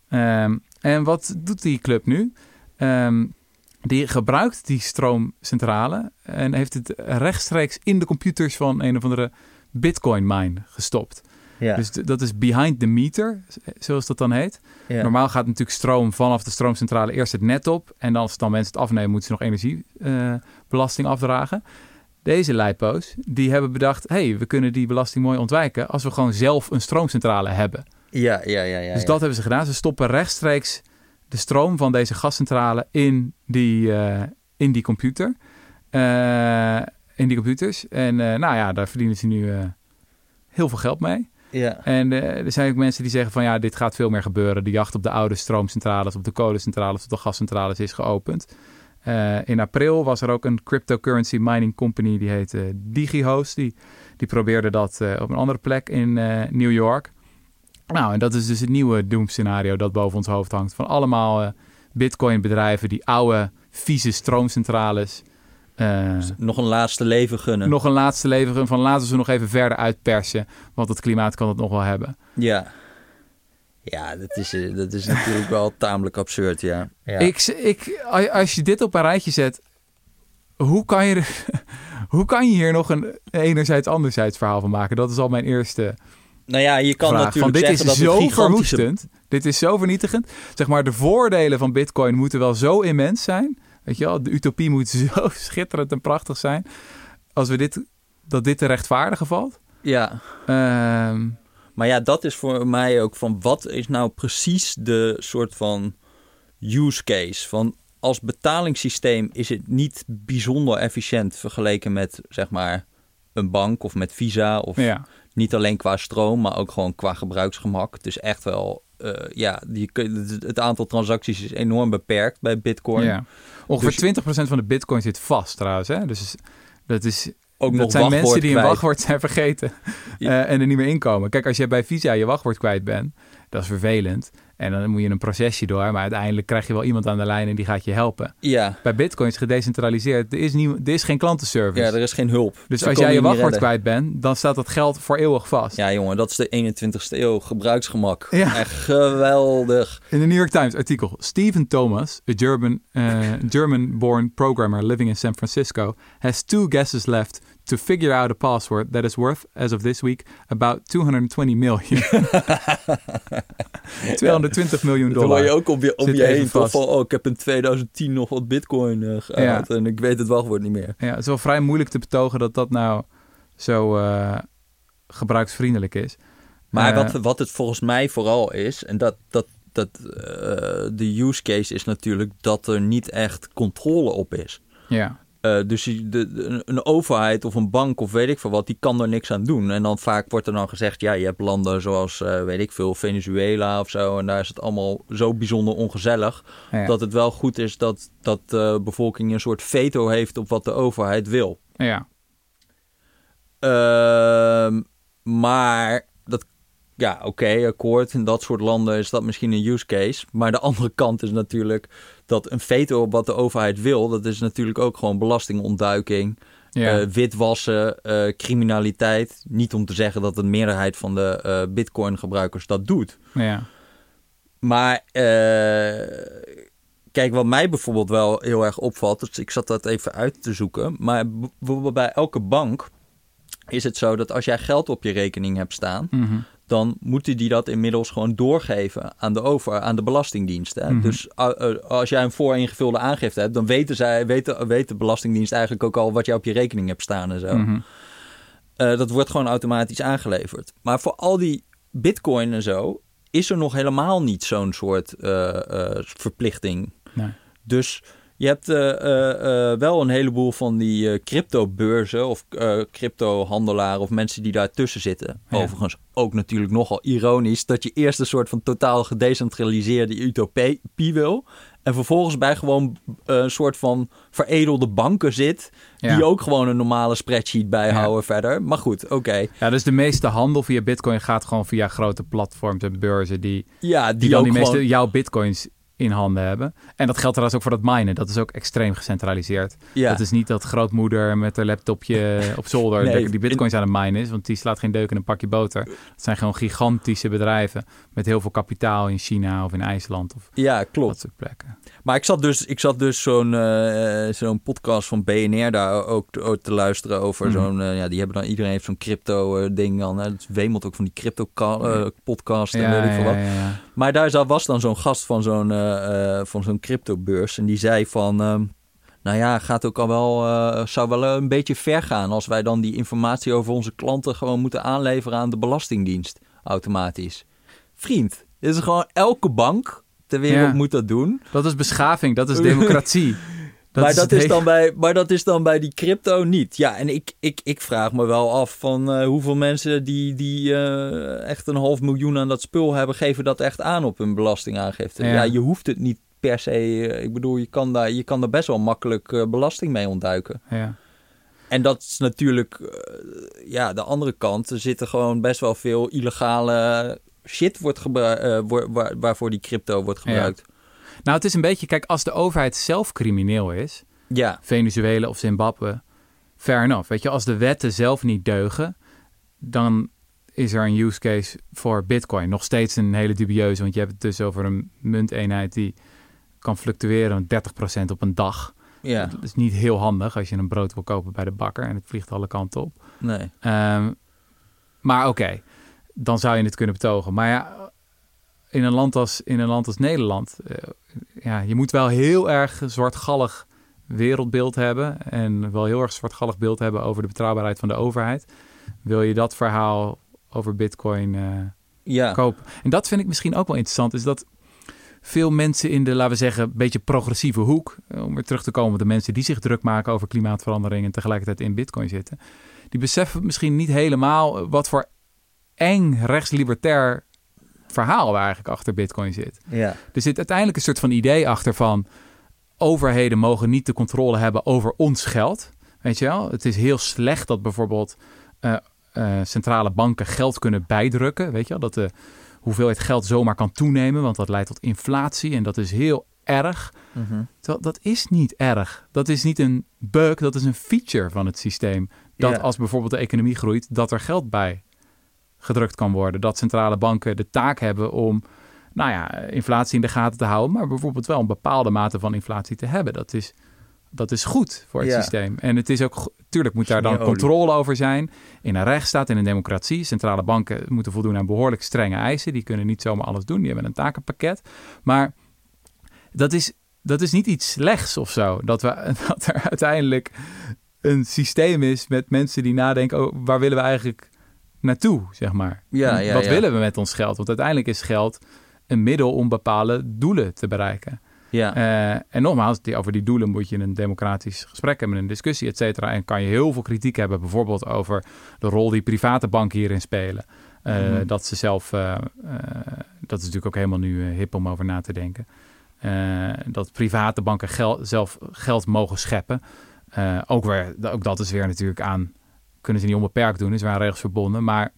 [SPEAKER 1] Ehm, en wat doet die club nu? Ehm, die gebruikt die stroomcentrale en heeft het rechtstreeks in de computers van een of andere Bitcoin mine gestopt.
[SPEAKER 2] Ja.
[SPEAKER 1] Dus dat is behind the meter, zoals dat dan heet.
[SPEAKER 2] ja.
[SPEAKER 1] Normaal gaat natuurlijk stroom vanaf de stroomcentrale eerst het net op. En dan als dan mensen het afnemen, moeten ze nog energiebelasting afdragen. Deze lijpo's, die hebben bedacht... hey, we kunnen die belasting mooi ontwijken... als we gewoon zelf een stroomcentrale hebben.
[SPEAKER 2] Ja, ja, ja. ja
[SPEAKER 1] dus
[SPEAKER 2] ja.
[SPEAKER 1] dat hebben ze gedaan. Ze stoppen rechtstreeks de stroom van deze gascentrale in die, eh, in die computer. Eh, in die computers. En eh, nou ja, daar verdienen ze nu eh, heel veel geld mee.
[SPEAKER 2] Ja.
[SPEAKER 1] En eh, er zijn ook mensen die zeggen van ja, dit gaat veel meer gebeuren. De jacht op de oude stroomcentrales, op de kolencentrales, op de gascentrales is geopend. Eh, in april was er ook een cryptocurrency mining company, die heette DigiHost. Die, die probeerde dat eh, op een andere plek in New York. Nou, en dat is dus het nieuwe doemscenario dat boven ons hoofd hangt. Van allemaal bitcoin bedrijven die oude, vieze stroomcentrales... eh,
[SPEAKER 2] Nog een laatste leven gunnen.
[SPEAKER 1] nog een laatste leven van laten ze nog even verder uitpersen. Want het klimaat kan het nog wel hebben.
[SPEAKER 2] Ja. Ja, dat is, eh, dat is natuurlijk wel tamelijk absurd, ja. ja.
[SPEAKER 1] Ik, ik, als je dit op een rijtje zet, hoe kan je, hoe kan je hier nog een enerzijds anderzijds verhaal van maken? Dat is al mijn eerste
[SPEAKER 2] nou ja, je kan
[SPEAKER 1] vraag.
[SPEAKER 2] natuurlijk
[SPEAKER 1] Van, dit is
[SPEAKER 2] zeggen dat
[SPEAKER 1] zo
[SPEAKER 2] het gigantische...
[SPEAKER 1] verwoestend. Dit is zo vernietigend. Zeg maar, de voordelen van bitcoin moeten wel zo immens zijn. Weet je wel, de utopie moet zo schitterend en prachtig zijn. Als we dit, dat dit te rechtvaardigen valt.
[SPEAKER 2] Ja,
[SPEAKER 1] Ehm,
[SPEAKER 2] maar ja, dat is voor mij ook van wat is nou precies de soort van use case? Van als betalingssysteem is het niet bijzonder efficiënt vergeleken met zeg maar een bank of met Visa of
[SPEAKER 1] ja.
[SPEAKER 2] niet alleen qua stroom, maar ook gewoon qua gebruiksgemak. Het is echt wel, eh, ja, die, het- aantal transacties is enorm beperkt bij Bitcoin.
[SPEAKER 1] Ja. Ongeveer
[SPEAKER 2] Dus-
[SPEAKER 1] 20% van de bitcoin zit vast trouwens. Hè? Dus dat, is,
[SPEAKER 2] Ook
[SPEAKER 1] dat zijn mensen die een wachtwoord zijn vergeten
[SPEAKER 2] Ja.
[SPEAKER 1] eh, en er niet meer inkomen. Kijk, als je bij Visa je wachtwoord kwijt bent, dat is vervelend. En dan moet je een procesje door, maar uiteindelijk krijg je wel iemand aan de lijn en die gaat je helpen.
[SPEAKER 2] Ja,
[SPEAKER 1] Bij bitcoin is gedecentraliseerd. Er is, nie, er is geen klantenservice.
[SPEAKER 2] ja, er is geen hulp.
[SPEAKER 1] dus als jij je
[SPEAKER 2] niet
[SPEAKER 1] wachtwoord kwijt bent, dan staat dat geld voor eeuwig vast.
[SPEAKER 2] Ja, jongen, dat is de 21ste eeuw. Gebruiksgemak.
[SPEAKER 1] Ja.
[SPEAKER 2] Echt geweldig.
[SPEAKER 1] In de New York Times artikel, Stephen Thomas, a German, uh, German-born programmer living in San Francisco, has two guesses left to figure out a password that is worth, as of this week, about 220 million. 220 miljoen
[SPEAKER 2] Toen hoor je
[SPEAKER 1] dollar.
[SPEAKER 2] ook om je, om je heen toch van... Oh, ik heb in 2010 nog wat bitcoin eh gehaald en ik weet het wachtwoord niet meer.
[SPEAKER 1] Ja, het is wel vrij moeilijk te betogen dat dat nou zo eh, gebruiksvriendelijk is.
[SPEAKER 2] Maar
[SPEAKER 1] Eh,
[SPEAKER 2] wat, wat het volgens mij vooral is... En dat, dat, dat de use case is natuurlijk dat er niet echt controle op is.
[SPEAKER 1] Ja,
[SPEAKER 2] Eh, dus die- de, de- een overheid of een bank of weet ik veel wat, die kan er niks aan doen. En dan vaak wordt er dan gezegd, ja, je hebt landen zoals, eh, weet ik veel, Venezuela of zo. En daar is het allemaal zo bijzonder ongezellig.
[SPEAKER 1] ja,
[SPEAKER 2] Dat het wel goed is dat, dat de bevolking een soort veto heeft op wat de overheid wil.
[SPEAKER 1] ja.
[SPEAKER 2] Ehm, maar dat, ja, oké, akkoord. In dat soort landen is dat misschien een use case. Maar de andere kant is natuurlijk dat een veto op wat de overheid wil, dat is natuurlijk ook gewoon belastingontduiking,
[SPEAKER 1] ja.
[SPEAKER 2] eh, witwassen, eh, criminaliteit. Niet om te zeggen dat de meerderheid van de eh, Bitcoin-gebruikers dat doet.
[SPEAKER 1] ja.
[SPEAKER 2] Maar kijk, wat mij bijvoorbeeld wel heel erg opvalt, dus ik zat dat even uit te zoeken. Maar bijvoorbeeld bij elke bank is het zo dat als jij geld op je rekening hebt staan,
[SPEAKER 1] Mhm.
[SPEAKER 2] Dan moeten die dat inmiddels gewoon doorgeven aan de over, aan de belastingdienst. Hè?
[SPEAKER 1] Mhm.
[SPEAKER 2] Dus uh, uh, als jij een vooringevulde aangifte hebt, dan weten zij, weten, weet de belastingdienst eigenlijk ook al wat jij op je rekening hebt staan en zo.
[SPEAKER 1] Mhm.
[SPEAKER 2] Eh, dat wordt gewoon automatisch aangeleverd. Maar voor al die bitcoin en zo is er nog helemaal niet zo'n soort eh, eh, verplichting.
[SPEAKER 1] Nee.
[SPEAKER 2] Dus je hebt eh, eh, eh, wel een heleboel van die crypto-beurzen of crypto-handelaren of mensen die daartussen zitten.
[SPEAKER 1] Ja.
[SPEAKER 2] Overigens ook natuurlijk nogal ironisch dat je eerst een soort van totaal gedecentraliseerde utopie wil. En vervolgens bij gewoon een soort van veredelde banken zit.
[SPEAKER 1] Ja.
[SPEAKER 2] Die ook gewoon een normale spreadsheet bijhouden verder. Maar goed, oké.
[SPEAKER 1] Ja, dus de meeste handel via bitcoin gaat gewoon via grote platforms en beurzen die,
[SPEAKER 2] Ja, die,
[SPEAKER 1] die dan die
[SPEAKER 2] gewoon...
[SPEAKER 1] meeste jouw bitcoins in handen hebben. En dat geldt trouwens ook voor dat minen. Dat is ook extreem gecentraliseerd.
[SPEAKER 2] ja.
[SPEAKER 1] Dat is niet dat grootmoeder met haar laptopje op zolder
[SPEAKER 2] Nee,
[SPEAKER 1] die bitcoins aan het minen is. Want die slaat geen deuk in een pakje boter. Het zijn gewoon gigantische bedrijven met heel veel kapitaal in China of in IJsland of
[SPEAKER 2] ja,
[SPEAKER 1] dat
[SPEAKER 2] klopt.
[SPEAKER 1] soort plekken.
[SPEAKER 2] Maar ik zat dus, ik zat dus zo'n eh, zo'n podcast van BNR daar ook te, ook te luisteren over.
[SPEAKER 1] Mhm.
[SPEAKER 2] Zo'n, eh, ja, die hebben dan, iedereen heeft zo'n crypto eh, ding dan. Hè. Het wemelt ook van die crypto podcast en weet ik veel wat.
[SPEAKER 1] ja, ja.
[SPEAKER 2] Maar daar was dan zo'n gast van zo'n, van zo'n cryptobeurs. En die zei van... ehm, Nou ja, gaat ook al wel, eh, zou wel een beetje ver gaan als wij dan die informatie over onze klanten gewoon moeten aanleveren aan de Belastingdienst automatisch. Vriend, dit is gewoon elke bank ter wereld
[SPEAKER 1] Ja.
[SPEAKER 2] moet dat doen.
[SPEAKER 1] Dat is beschaving, dat is democratie. Dat
[SPEAKER 2] maar,
[SPEAKER 1] is
[SPEAKER 2] dat is dan bij, maar dat is dan bij die crypto niet. Ja, en ik, ik, ik vraag me wel af van eh, hoeveel mensen die, die eh, echt een half miljoen aan dat spul hebben, geven dat echt aan op hun belastingaangifte.
[SPEAKER 1] Ja.
[SPEAKER 2] Ja, je hoeft het niet per se. eh, ik bedoel, je kan daar, je kan daar best wel makkelijk belasting mee ontduiken.
[SPEAKER 1] Ja.
[SPEAKER 2] En dat is natuurlijk, ja, de andere kant. Er zitten gewoon best wel veel illegale shit wordt waar, waarvoor die crypto wordt gebruikt.
[SPEAKER 1] Nou, het is een beetje, kijk, als de overheid zelf crimineel is,
[SPEAKER 2] Ja,
[SPEAKER 1] Venezuela of Zimbabwe, fair enough. Weet je, als de wetten zelf niet deugen, dan is er een use case voor Bitcoin. Nog steeds een hele dubieuze, want je hebt het dus over een munteenheid die kan fluctueren met 30% op een dag.
[SPEAKER 2] ja,
[SPEAKER 1] Dat is niet heel handig als je een brood wil kopen bij de bakker en het vliegt alle kanten op.
[SPEAKER 2] nee.
[SPEAKER 1] Ehm, maar oké, dan zou je het kunnen betogen. Maar ja, in een land als, in een land als Nederland, eh, ja, je moet wel heel erg zwartgallig wereldbeeld hebben en wel heel erg zwartgallig beeld hebben over de betrouwbaarheid van de overheid. Wil je dat verhaal over Bitcoin eh,
[SPEAKER 2] Ja,
[SPEAKER 1] kopen? En dat vind ik misschien ook wel interessant, is dat veel mensen in de, laten we zeggen, een beetje progressieve hoek, eh, om weer terug te komen de mensen die zich druk maken over klimaatverandering en tegelijkertijd in Bitcoin zitten, die beseffen misschien niet helemaal wat voor eng rechtslibertair verhaal er eigenlijk achter Bitcoin zit.
[SPEAKER 2] ja,
[SPEAKER 1] Er zit uiteindelijk een soort van idee achter van overheden mogen niet de controle hebben over ons geld. Weet je wel? Het is heel slecht dat bijvoorbeeld eh, eh, centrale banken geld kunnen bijdrukken. Weet je wel? Dat de hoeveelheid geld zomaar kan toenemen, want dat leidt tot inflatie en dat is heel erg.
[SPEAKER 2] mhm.
[SPEAKER 1] Terwijl dat is niet erg. Dat is niet een bug, dat is een feature van het systeem. Dat als bijvoorbeeld de economie groeit, dat er geld bij gedrukt kan worden. Dat centrale banken de taak hebben om, nou ja, inflatie in de gaten te houden, maar bijvoorbeeld wel een bepaalde mate van inflatie te hebben. Dat is, dat is goed voor het
[SPEAKER 2] Ja.
[SPEAKER 1] systeem. En het is ook, tuurlijk moet daar dan controle over zijn. In een rechtsstaat, in een democratie. Centrale banken moeten voldoen aan behoorlijk strenge eisen. Die kunnen niet zomaar alles doen. Die hebben een takenpakket. Maar dat is, dat is niet iets slechts of zo. Dat, we, dat er uiteindelijk een systeem is met mensen die nadenken... Oh, waar willen we eigenlijk naartoe, zeg maar?
[SPEAKER 2] Ja, ja,
[SPEAKER 1] Wat
[SPEAKER 2] ja.
[SPEAKER 1] willen we met ons geld? Want uiteindelijk is geld een middel om bepaalde doelen te bereiken.
[SPEAKER 2] ja.
[SPEAKER 1] Eh, en nogmaals, die, over die doelen moet je een democratisch gesprek hebben, een discussie, et cetera. En kan je heel veel kritiek hebben, bijvoorbeeld over de rol die private banken hierin spelen. Eh,
[SPEAKER 2] Mhm.
[SPEAKER 1] Dat ze zelf, eh, dat is natuurlijk ook helemaal nu hip om over na te denken. Dat private banken gel- zelf geld mogen scheppen. Ook, weer, ook dat is weer natuurlijk aan, kunnen ze niet onbeperkt doen, is weer aan regels verbonden. Maar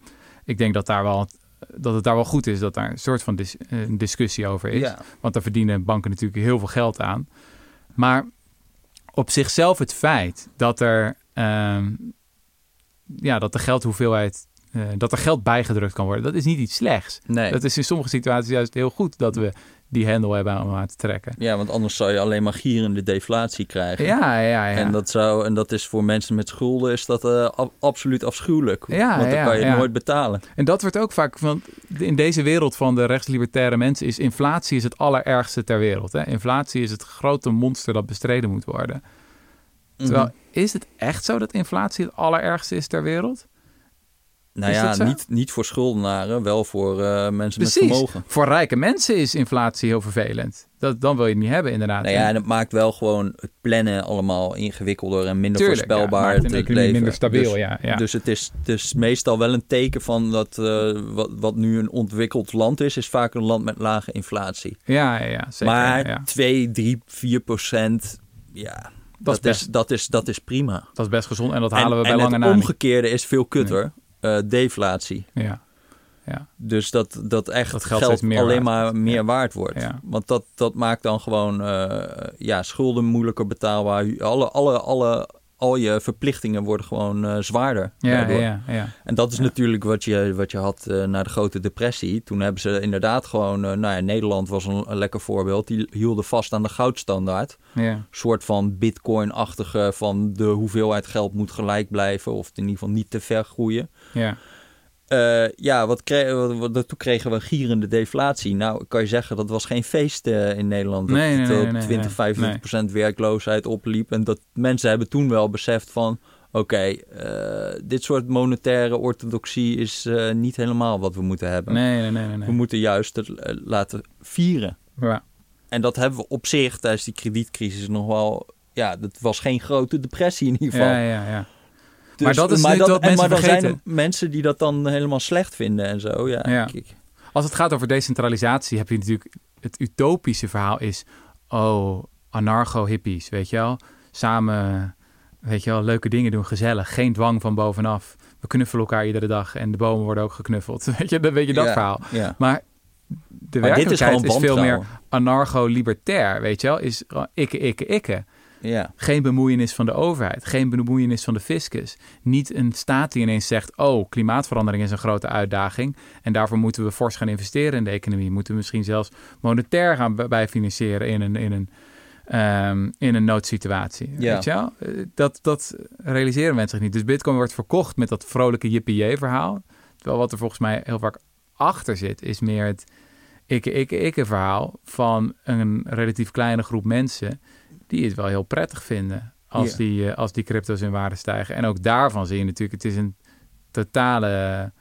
[SPEAKER 1] ik denk dat, daar wel, dat het daar wel goed is dat daar een soort van dis- een discussie over is.
[SPEAKER 2] ja.
[SPEAKER 1] Want daar verdienen banken natuurlijk heel veel geld aan. Maar op zichzelf het feit dat er, ehm, ja, dat de geldhoeveelheid, eh, dat er geld bijgedrukt kan worden, dat is niet iets slechts.
[SPEAKER 2] Nee.
[SPEAKER 1] Dat is in sommige situaties juist heel goed dat we die hendel hebben om aan te trekken.
[SPEAKER 2] Ja, want anders zou je alleen maar gierende deflatie krijgen.
[SPEAKER 1] Ja, ja, ja.
[SPEAKER 2] En, dat zou, en dat is voor mensen met schulden is dat eh, ab- absoluut afschuwelijk.
[SPEAKER 1] Ja,
[SPEAKER 2] want dan
[SPEAKER 1] ja,
[SPEAKER 2] kan je
[SPEAKER 1] ja.
[SPEAKER 2] nooit betalen.
[SPEAKER 1] En dat wordt ook vaak, want in deze wereld van de rechtslibertaire mensen is inflatie is het allerergste ter wereld. Hè? Inflatie is het grote monster dat bestreden moet worden. Terwijl,
[SPEAKER 2] Mhm.
[SPEAKER 1] is het echt zo dat inflatie het allerergste is ter wereld?
[SPEAKER 2] Nou
[SPEAKER 1] is
[SPEAKER 2] ja, niet, niet voor schuldenaren, wel voor eh, mensen
[SPEAKER 1] Precies.
[SPEAKER 2] met vermogen.
[SPEAKER 1] Voor rijke mensen is inflatie heel vervelend. Dat, dan wil je het niet hebben, inderdaad.
[SPEAKER 2] Nou ja, en het maakt wel gewoon het plannen allemaal ingewikkelder en minder
[SPEAKER 1] Tuurlijk,
[SPEAKER 2] voorspelbaar. het leven.
[SPEAKER 1] minder stabiel,
[SPEAKER 2] Dus,
[SPEAKER 1] ja, ja.
[SPEAKER 2] dus het is, het is meestal wel een teken van dat eh, wat, wat nu een ontwikkeld land is, is vaak een land met lage inflatie.
[SPEAKER 1] ja, ja, ja, zeker.
[SPEAKER 2] maar
[SPEAKER 1] ja.
[SPEAKER 2] 2, 3, 4 procent, ja, dat,
[SPEAKER 1] is best-
[SPEAKER 2] is, dat, is, dat is prima.
[SPEAKER 1] Dat is best gezond en dat halen we
[SPEAKER 2] en
[SPEAKER 1] bij
[SPEAKER 2] en
[SPEAKER 1] lange
[SPEAKER 2] het
[SPEAKER 1] na niet.
[SPEAKER 2] omgekeerde is veel kutter, eh, deflatie.
[SPEAKER 1] Ja, ja.
[SPEAKER 2] Dus dat, dat echt
[SPEAKER 1] Dat geld
[SPEAKER 2] geld,
[SPEAKER 1] steeds meer
[SPEAKER 2] alleen
[SPEAKER 1] waard
[SPEAKER 2] maar meer
[SPEAKER 1] Ja.
[SPEAKER 2] waard wordt.
[SPEAKER 1] Ja.
[SPEAKER 2] Want dat, dat maakt dan gewoon eh, ja, schulden moeilijker betaalbaar. Alle, alle, alle, al je verplichtingen worden gewoon eh, zwaarder.
[SPEAKER 1] Ja, ja, ja.
[SPEAKER 2] En dat is
[SPEAKER 1] Ja.
[SPEAKER 2] natuurlijk wat je, wat je had eh, na de grote depressie. Toen hebben ze inderdaad gewoon... eh, nou ja, Nederland was een, een lekker voorbeeld. Die hielden vast aan de goudstandaard.
[SPEAKER 1] ja.
[SPEAKER 2] Een soort van bitcoin-achtige van de hoeveelheid geld moet gelijk blijven. Of in ieder geval niet te ver groeien.
[SPEAKER 1] ja.
[SPEAKER 2] Eh, ja, wat kregen wat, wat, toen kregen we gierende deflatie. Nou, kan je zeggen, dat was geen feest uh, in Nederland. Dat
[SPEAKER 1] Nee, nee,
[SPEAKER 2] het
[SPEAKER 1] nee,
[SPEAKER 2] op
[SPEAKER 1] nee,
[SPEAKER 2] 20,
[SPEAKER 1] nee.
[SPEAKER 2] 25 procent werkloosheid opliep. En dat mensen hebben toen wel beseft van... Oké, eh, dit soort monetaire orthodoxie is eh, niet helemaal wat we moeten hebben.
[SPEAKER 1] Nee, nee, nee, nee.
[SPEAKER 2] We moeten juist het eh, laten vieren.
[SPEAKER 1] Ja.
[SPEAKER 2] En dat hebben we op zich tijdens die kredietcrisis nog wel... Ja, dat was geen grote depressie in ieder geval.
[SPEAKER 1] Ja, ja, ja.
[SPEAKER 2] Dus-
[SPEAKER 1] Maar dat is natuurlijk wat
[SPEAKER 2] en-
[SPEAKER 1] mensen
[SPEAKER 2] Maar dan zijn er mensen die dat dan helemaal slecht vinden en zo. Ja.
[SPEAKER 1] Als het gaat over decentralisatie, heb je natuurlijk het utopische verhaal is, oh, anarcho-hippies, weet je wel? Samen, weet je wel, leuke dingen doen, gezellig, geen dwang van bovenaf. We knuffelen elkaar iedere dag en de bomen worden ook geknuffeld. Weet je, dan weet je dat
[SPEAKER 2] Ja,
[SPEAKER 1] verhaal.
[SPEAKER 2] Ja.
[SPEAKER 1] Maar de
[SPEAKER 2] Maar dit is
[SPEAKER 1] werkelijkheid
[SPEAKER 2] gewoon
[SPEAKER 1] is, veel meer anarcho-libertair, weet je wel? Is gewoon ikke, ikke, ikke.
[SPEAKER 2] Ja.
[SPEAKER 1] Geen bemoeienis van de overheid, geen bemoeienis van de fiscus. Niet een staat die ineens zegt: Oh, klimaatverandering is een grote uitdaging. En daarvoor moeten we fors gaan investeren in de economie. Moeten we misschien zelfs monetair gaan b- bij financieren in een, in een, ehm, in een noodsituatie.
[SPEAKER 2] Ja.
[SPEAKER 1] Weet je wel? Eh, Dat, dat realiseren mensen zich niet. Dus Bitcoin wordt verkocht met dat vrolijke yippie-verhaal. Terwijl wat er volgens mij heel vaak achter zit, is meer het ikke, ikke, ikke verhaal van een relatief kleine groep mensen die het wel heel prettig vinden als,
[SPEAKER 2] Ja.
[SPEAKER 1] die, eh, als die crypto's in waarde stijgen. En ook daarvan zie je natuurlijk, het is een totale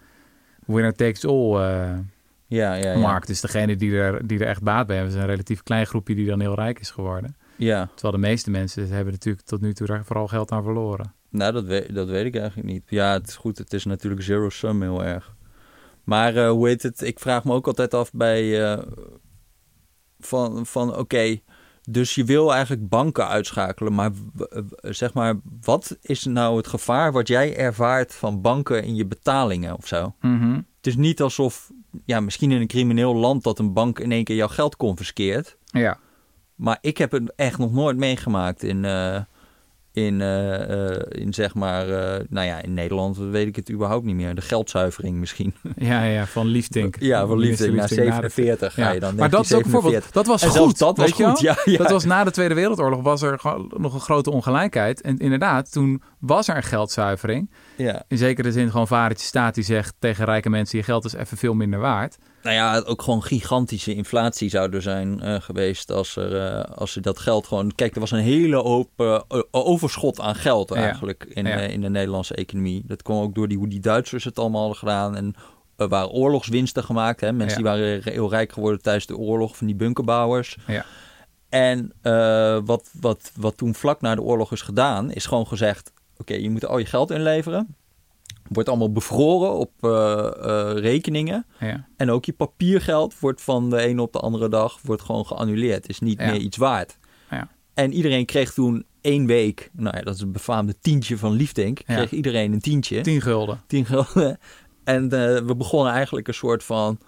[SPEAKER 1] winner takes all eh,
[SPEAKER 2] Ja, ja, ja.
[SPEAKER 1] markt. Dus degene die er, die er echt baat bij hebben, is een relatief klein groepje die dan heel rijk is geworden.
[SPEAKER 2] ja.
[SPEAKER 1] Terwijl de meeste mensen hebben natuurlijk tot nu toe daar vooral geld aan verloren.
[SPEAKER 2] Nou, dat weet, dat weet ik eigenlijk niet. Ja, het is goed. Het is natuurlijk zero sum heel erg. Maar eh, hoe heet het? Ik vraag me ook altijd af bij... eh, van, van oké, dus je wil eigenlijk banken uitschakelen. Maar zeg maar, wat is nou het gevaar wat jij ervaart van banken in je betalingen of zo?
[SPEAKER 1] Mhm.
[SPEAKER 2] Het is niet alsof, ja, misschien in een crimineel land dat een bank in één keer jouw geld confiskeert.
[SPEAKER 1] Ja,
[SPEAKER 2] Maar ik heb het echt nog nooit meegemaakt in, eh, in, eh, eh, in zeg maar, eh, nou ja, in Nederland weet ik het überhaupt niet meer. De geldzuivering misschien.
[SPEAKER 1] ja, ja van Liefdink.
[SPEAKER 2] Ja, van
[SPEAKER 1] Liefdink na de-
[SPEAKER 2] 47 ga
[SPEAKER 1] Ja.
[SPEAKER 2] je dan.
[SPEAKER 1] Maar dat is ook bijvoorbeeld,
[SPEAKER 2] 1947.
[SPEAKER 1] dat was
[SPEAKER 2] En
[SPEAKER 1] goed.
[SPEAKER 2] dat was goed, ja. ja.
[SPEAKER 1] Dat was na de Tweede Wereldoorlog was er nog een grote ongelijkheid. En inderdaad, toen was er een geldzuivering.
[SPEAKER 2] Ja.
[SPEAKER 1] In zekere zin gewoon vadertje staat die zegt tegen rijke mensen... je geld is even veel minder waard.
[SPEAKER 2] Nou ja, ook gewoon gigantische inflatie zou er zijn eh, geweest als er, eh, als er dat geld gewoon... Kijk, er was een hele hoop eh, overschot aan geld
[SPEAKER 1] Ja.
[SPEAKER 2] eigenlijk in,
[SPEAKER 1] Ja.
[SPEAKER 2] in de Nederlandse economie. Dat kwam ook door die, hoe die Duitsers het allemaal hadden gedaan. En er waren oorlogswinsten gemaakt. Hè? Mensen die waren heel rijk geworden tijdens de oorlog van die bunkerbouwers.
[SPEAKER 1] Ja.
[SPEAKER 2] En wat, wat, wat toen vlak na de oorlog is gedaan, is gewoon gezegd... Oké, je moet al je geld inleveren. Wordt allemaal bevroren op eh, eh, rekeningen.
[SPEAKER 1] Ja,
[SPEAKER 2] En ook je papiergeld wordt van de ene op de andere dag wordt gewoon geannuleerd. Is niet
[SPEAKER 1] Ja.
[SPEAKER 2] meer iets waard.
[SPEAKER 1] Ja.
[SPEAKER 2] En iedereen kreeg toen één week, nou ja, dat is het befaamde tientje van Liefdink. Kreeg iedereen een tientje.
[SPEAKER 1] 10 gulden.
[SPEAKER 2] Tien gulden. En eh, we begonnen eigenlijk een soort van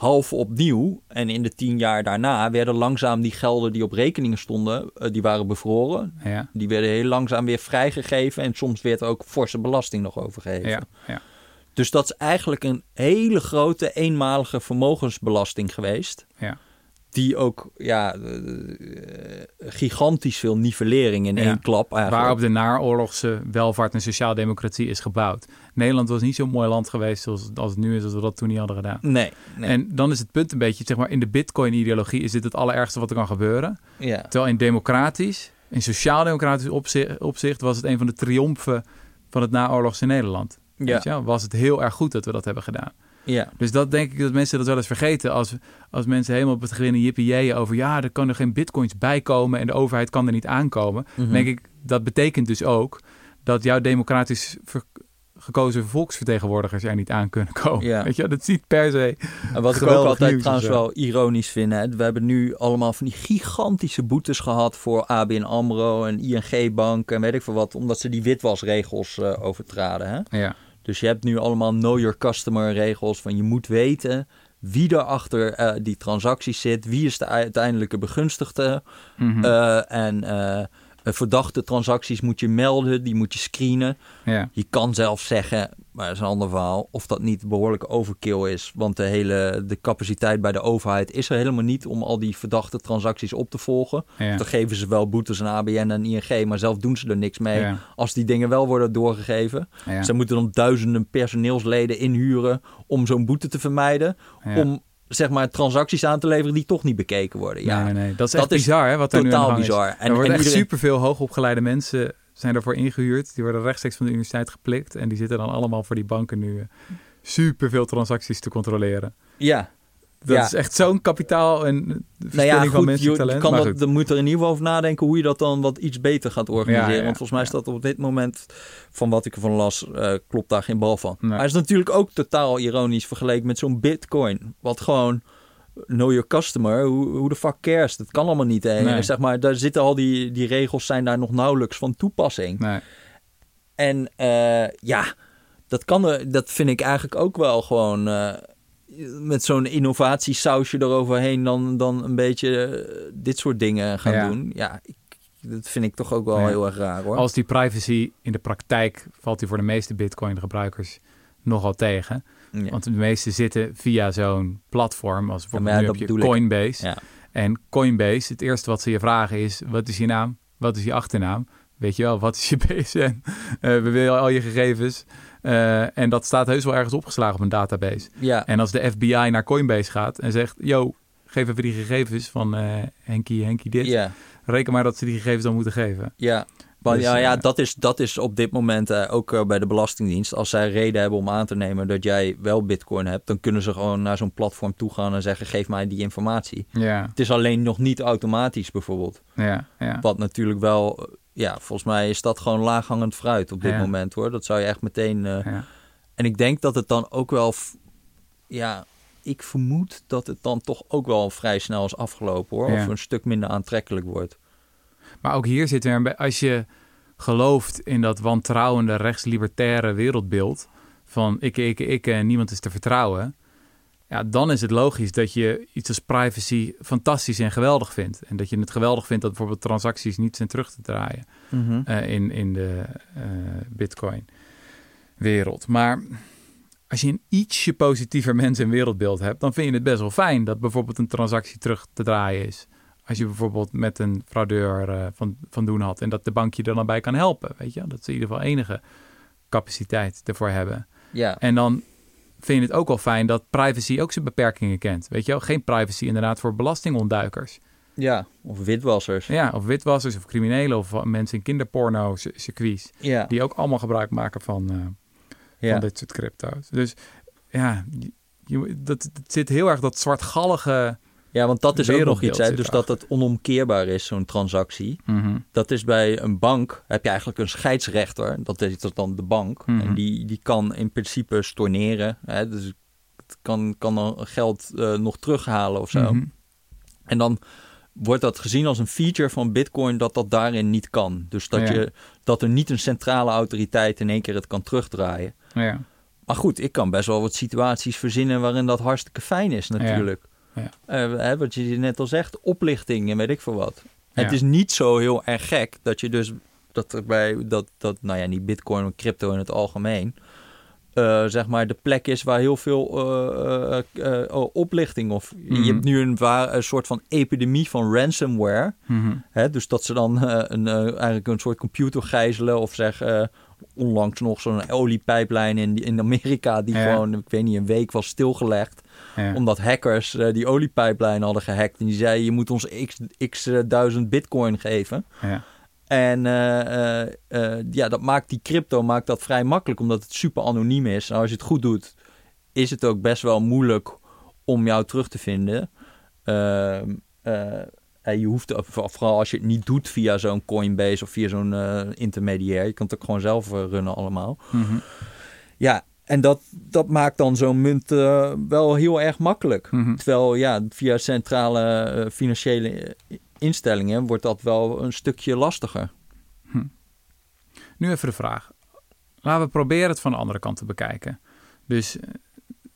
[SPEAKER 2] half opnieuw. En in de tien jaar daarna werden langzaam die gelden die op rekeningen stonden, eh, die waren bevroren.
[SPEAKER 1] Ja,
[SPEAKER 2] Die werden heel langzaam weer vrijgegeven. En soms werd er ook forse belasting nog overgegeven.
[SPEAKER 1] ja, ja.
[SPEAKER 2] Dus dat is eigenlijk een hele grote eenmalige vermogensbelasting geweest.
[SPEAKER 1] Ja.
[SPEAKER 2] Die ook ja, eh, gigantisch veel nivellering in
[SPEAKER 1] Ja.
[SPEAKER 2] één klap eigenlijk.
[SPEAKER 1] Waarop de naoorlogse welvaart en sociaaldemocratie is gebouwd. Nederland was niet zo'n mooi land geweest zoals als het nu is, als we dat toen niet hadden gedaan.
[SPEAKER 2] Nee, nee.
[SPEAKER 1] En dan is het punt een beetje, zeg maar, in de bitcoin-ideologie is dit het allerergste wat er kan gebeuren.
[SPEAKER 2] ja.
[SPEAKER 1] Terwijl in democratisch, in sociaal-democratisch opzicht, opzicht was het een van de triomfen van het naoorlogse Nederland.
[SPEAKER 2] Ja.
[SPEAKER 1] Weet je wel? Was het heel erg goed dat we dat hebben gedaan.
[SPEAKER 2] Ja.
[SPEAKER 1] Dus dat denk ik dat mensen dat wel eens vergeten. Als, als mensen helemaal op het gewinnen jippie over... ja, er kan er geen bitcoins bij komen en de overheid kan er niet aankomen.
[SPEAKER 2] Mhm.
[SPEAKER 1] denk ik, dat betekent dus ook dat jouw democratisch gekozen volksvertegenwoordigers er niet aan kunnen komen.
[SPEAKER 2] Ja.
[SPEAKER 1] Weet je, dat is niet per se...
[SPEAKER 2] En wat ik ook altijd trouwens
[SPEAKER 1] zo.
[SPEAKER 2] wel ironisch vind. Hè? We hebben nu allemaal van die gigantische boetes gehad voor ABN AMRO en ING Bank en weet ik veel wat. Omdat ze die witwasregels eh, overtraden. Hè?
[SPEAKER 1] Ja,
[SPEAKER 2] Dus je hebt nu allemaal know your customer regels van je moet weten wie er achter eh, die transacties zit, wie is de uiteindelijke begunstigde
[SPEAKER 1] Mhm.
[SPEAKER 2] Eh, en eh, verdachte transacties moet je melden, die moet je screenen.
[SPEAKER 1] ja.
[SPEAKER 2] Je kan zelf zeggen, maar dat is een ander verhaal. Of dat niet behoorlijk overkill is. Want de hele de capaciteit bij de overheid is er helemaal niet om al die verdachte transacties op te volgen.
[SPEAKER 1] Ja.
[SPEAKER 2] Dan geven ze wel boetes aan ABN en ING, maar zelf doen ze er niks mee.
[SPEAKER 1] Ja.
[SPEAKER 2] Als die dingen wel worden doorgegeven.
[SPEAKER 1] Ja.
[SPEAKER 2] Ze moeten dan duizenden personeelsleden inhuren om zo'n boete te vermijden. Om zeg maar transacties aan te leveren die toch niet bekeken worden. Ja,
[SPEAKER 1] nee, nee, nee. Dat is
[SPEAKER 2] Dat
[SPEAKER 1] bizar, hè, wat er nu aan de
[SPEAKER 2] totaal
[SPEAKER 1] gang
[SPEAKER 2] bizar.
[SPEAKER 1] En,
[SPEAKER 2] En,
[SPEAKER 1] er worden
[SPEAKER 2] en
[SPEAKER 1] echt
[SPEAKER 2] iedereen-
[SPEAKER 1] superveel hoogopgeleide mensen zijn daarvoor ingehuurd. Die worden rechtstreeks van de universiteit geplikt. En die zitten dan allemaal voor die banken nu eh, superveel transacties te controleren.
[SPEAKER 2] Ja,
[SPEAKER 1] Dat
[SPEAKER 2] Ja.
[SPEAKER 1] is echt zo'n kapitaal en
[SPEAKER 2] nou
[SPEAKER 1] verspilling
[SPEAKER 2] ja,
[SPEAKER 1] van mensen
[SPEAKER 2] je,
[SPEAKER 1] talent.
[SPEAKER 2] kan
[SPEAKER 1] Maar
[SPEAKER 2] dat, dan moet er in ieder geval over nadenken hoe je dat dan wat iets beter gaat organiseren.
[SPEAKER 1] Ja, ja,
[SPEAKER 2] Want volgens mij dat op dit moment, van wat ik ervan las, eh, klopt daar geen bal van.
[SPEAKER 1] Nee.
[SPEAKER 2] Maar het is natuurlijk ook totaal ironisch vergeleken met zo'n bitcoin. Wat gewoon, know your customer, hoe, de fuck cares? Dat kan allemaal niet. Hè?
[SPEAKER 1] Nee.
[SPEAKER 2] Zeg maar, daar zitten al die, die regels zijn daar nog nauwelijks van toepassing.
[SPEAKER 1] Nee.
[SPEAKER 2] En eh, ja, dat, kan er, dat vind ik eigenlijk ook wel gewoon eh, met zo'n innovatiesausje eroverheen dan, dan een beetje eh, dit soort dingen gaan
[SPEAKER 1] Ja.
[SPEAKER 2] doen. Ja, ik, dat vind ik toch ook wel heel erg raar hoor.
[SPEAKER 1] Als die privacy in de praktijk valt die voor de meeste Bitcoin-gebruikers nogal tegen.
[SPEAKER 2] Ja.
[SPEAKER 1] Want de meeste zitten via zo'n platform, als bijvoorbeeld
[SPEAKER 2] Ja,
[SPEAKER 1] nu heb je. Coinbase.
[SPEAKER 2] Ja.
[SPEAKER 1] En Coinbase, het eerste wat ze je vragen is, wat is je naam? Wat is je achternaam? Weet je wel, wat is je BSN? Eh, we willen al je gegevens. Eh, en dat staat heus wel ergens opgeslagen op een database.
[SPEAKER 2] ja,
[SPEAKER 1] En als de FBI naar Coinbase gaat en zegt, yo, geef even die gegevens van eh Henkie, Henkie dit. Reken maar dat ze die gegevens dan moeten geven.
[SPEAKER 2] ja. Maar
[SPEAKER 1] Dus,
[SPEAKER 2] ja, ja
[SPEAKER 1] eh,
[SPEAKER 2] dat, is, dat is op dit moment eh, ook eh, bij de Belastingdienst. Als zij reden hebben om aan te nemen dat jij wel bitcoin hebt, dan kunnen ze gewoon naar zo'n platform toe gaan en zeggen: geef mij die informatie.
[SPEAKER 1] Ja,
[SPEAKER 2] Het is alleen nog niet automatisch bijvoorbeeld.
[SPEAKER 1] ja, ja.
[SPEAKER 2] Wat natuurlijk wel, ja, volgens mij is dat gewoon laaghangend fruit op dit
[SPEAKER 1] Ja.
[SPEAKER 2] moment hoor. Dat zou je echt meteen.
[SPEAKER 1] ja.
[SPEAKER 2] En ik denk dat het dan ook wel, ja, ik vermoed dat het dan toch ook wel vrij snel is afgelopen hoor. Of een stuk minder aantrekkelijk wordt.
[SPEAKER 1] Maar ook hier zit weer be- als je gelooft in dat wantrouwende rechtslibertaire wereldbeeld van ik, ik, ik en niemand is te vertrouwen. Ja, dan is het logisch dat je iets als privacy fantastisch en geweldig vindt. En dat je het geweldig vindt dat bijvoorbeeld transacties niet zijn terug te draaien eh, in, in de eh, Bitcoin-wereld. Maar als je een ietsje positiever mens- en wereldbeeld hebt, dan vind je het best wel fijn dat bijvoorbeeld een transactie terug te draaien is. Als je bijvoorbeeld met een fraudeur eh, van, van doen had en dat de bank je er dan bij kan helpen. Weet je, dat ze in ieder geval enige capaciteit ervoor hebben.
[SPEAKER 2] Ja,
[SPEAKER 1] En dan vind je het ook wel fijn dat privacy ook zijn beperkingen kent. Weet je wel, geen privacy inderdaad voor belastingontduikers.
[SPEAKER 2] ja, of witwassers.
[SPEAKER 1] Ja, of witwassers of criminelen of mensen in kinderporno c- circuits.
[SPEAKER 2] Ja,
[SPEAKER 1] Die ook allemaal gebruik maken van, eh,
[SPEAKER 2] ja.
[SPEAKER 1] van dit soort crypto's. Dus ja, je, dat, het zit heel erg dat zwartgallige...
[SPEAKER 2] ja, want dat is ook nog iets, hè? dus dat het onomkeerbaar is, zo'n transactie. Dat is bij een bank, heb je eigenlijk een scheidsrechter, dat is dan de bank.
[SPEAKER 1] Mhm.
[SPEAKER 2] En die, die kan in principe storneren, hè? dus het kan, kan dan geld eh, nog terughalen of zo.
[SPEAKER 1] Mhm.
[SPEAKER 2] En dan wordt dat gezien als een feature van Bitcoin dat dat daarin niet kan. Dus dat,
[SPEAKER 1] Ja.
[SPEAKER 2] je, dat er niet een centrale autoriteit in één keer het kan terugdraaien.
[SPEAKER 1] Ja,
[SPEAKER 2] Maar goed, ik kan best wel wat situaties verzinnen waarin dat hartstikke fijn is natuurlijk.
[SPEAKER 1] Ja.
[SPEAKER 2] Eh, hè, wat je net al zegt, oplichting en weet ik veel wat.
[SPEAKER 1] Ja.
[SPEAKER 2] Het is niet zo heel erg gek dat je dus dat er bij dat, dat nou ja, niet Bitcoin, maar crypto in het algemeen. eh, zeg maar de plek is waar heel veel eh, eh, eh, eh, oplichting of
[SPEAKER 1] Mhm.
[SPEAKER 2] je hebt nu een, waar, een soort van epidemie van ransomware.
[SPEAKER 1] Mhm.
[SPEAKER 2] Hè, dus dat ze dan eh, een, eh, eigenlijk een soort computer gijzelen of zeg eh, onlangs nog zo'n oliepijplijn in, in Amerika die
[SPEAKER 1] Ja.
[SPEAKER 2] gewoon, ik weet niet, een week was stilgelegd.
[SPEAKER 1] Ja.
[SPEAKER 2] Omdat hackers eh, die oliepijplijn hadden gehackt. En die zeiden, je moet ons x, x eh, duizend bitcoin geven.
[SPEAKER 1] ja.
[SPEAKER 2] En eh, ja, dat maakt die crypto maakt dat vrij makkelijk, omdat het super anoniem is. En als je het goed doet, is het ook best wel moeilijk om jou terug te vinden. Ehm, eh, en je hoeft, vooral als je het niet doet via zo'n Coinbase of via zo'n intermediair, je kan het ook gewoon zelf runnen allemaal.
[SPEAKER 1] Mhm.
[SPEAKER 2] Ja, en dat, dat maakt dan zo'n munt eh, wel heel erg makkelijk.
[SPEAKER 1] Mhm.
[SPEAKER 2] Terwijl ja, via centrale eh, financiële instellingen wordt dat wel een stukje lastiger.
[SPEAKER 1] Nu even de vraag. Laten we proberen het van de andere kant te bekijken. Dus eh,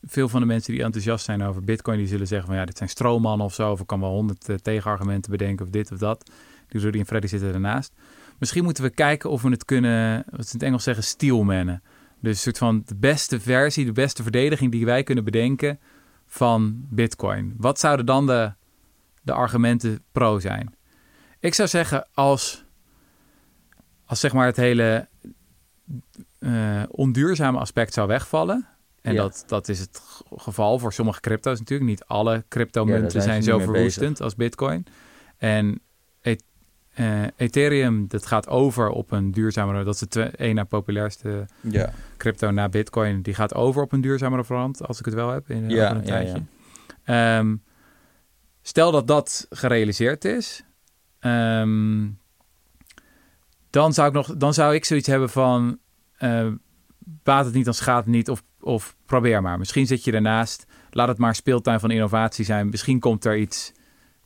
[SPEAKER 1] veel van de mensen die enthousiast zijn over Bitcoin, die zullen zeggen van ja, dit zijn stroommannen of zo. Of ik kan wel honderd eh, tegenargumenten bedenken of dit of dat. Die Rudy en Freddy zitten ernaast. Misschien moeten we kijken of we het kunnen, wat ze in het Engels zeggen, steelmannen. Dus een soort van de beste versie, de beste verdediging die wij kunnen bedenken van Bitcoin. Wat zouden dan de, de argumenten pro zijn? Ik zou zeggen, als, als zeg maar het hele uh, onduurzame aspect zou wegvallen. En
[SPEAKER 2] Ja.
[SPEAKER 1] dat, dat is het geval voor sommige crypto's natuurlijk. Niet alle cryptomunten
[SPEAKER 2] Ja, zijn
[SPEAKER 1] zijn, zo verwoestend als Bitcoin. En Eh, Ethereum, dat gaat over op een duurzamere... Dat is de één na populairste
[SPEAKER 2] Ja.
[SPEAKER 1] crypto na Bitcoin. Die gaat over op een duurzamere variant, als ik het wel heb. In,
[SPEAKER 2] Ja,
[SPEAKER 1] over een
[SPEAKER 2] ja,
[SPEAKER 1] tijdje. Ehm, stel dat dat gerealiseerd is... ehm, dan, zou ik nog, dan zou ik zoiets hebben van... eh, baat het niet, dan schaadt het niet. Of, of probeer maar. Misschien zit je ernaast. Laat het maar speeltuin van innovatie zijn. Misschien komt er iets...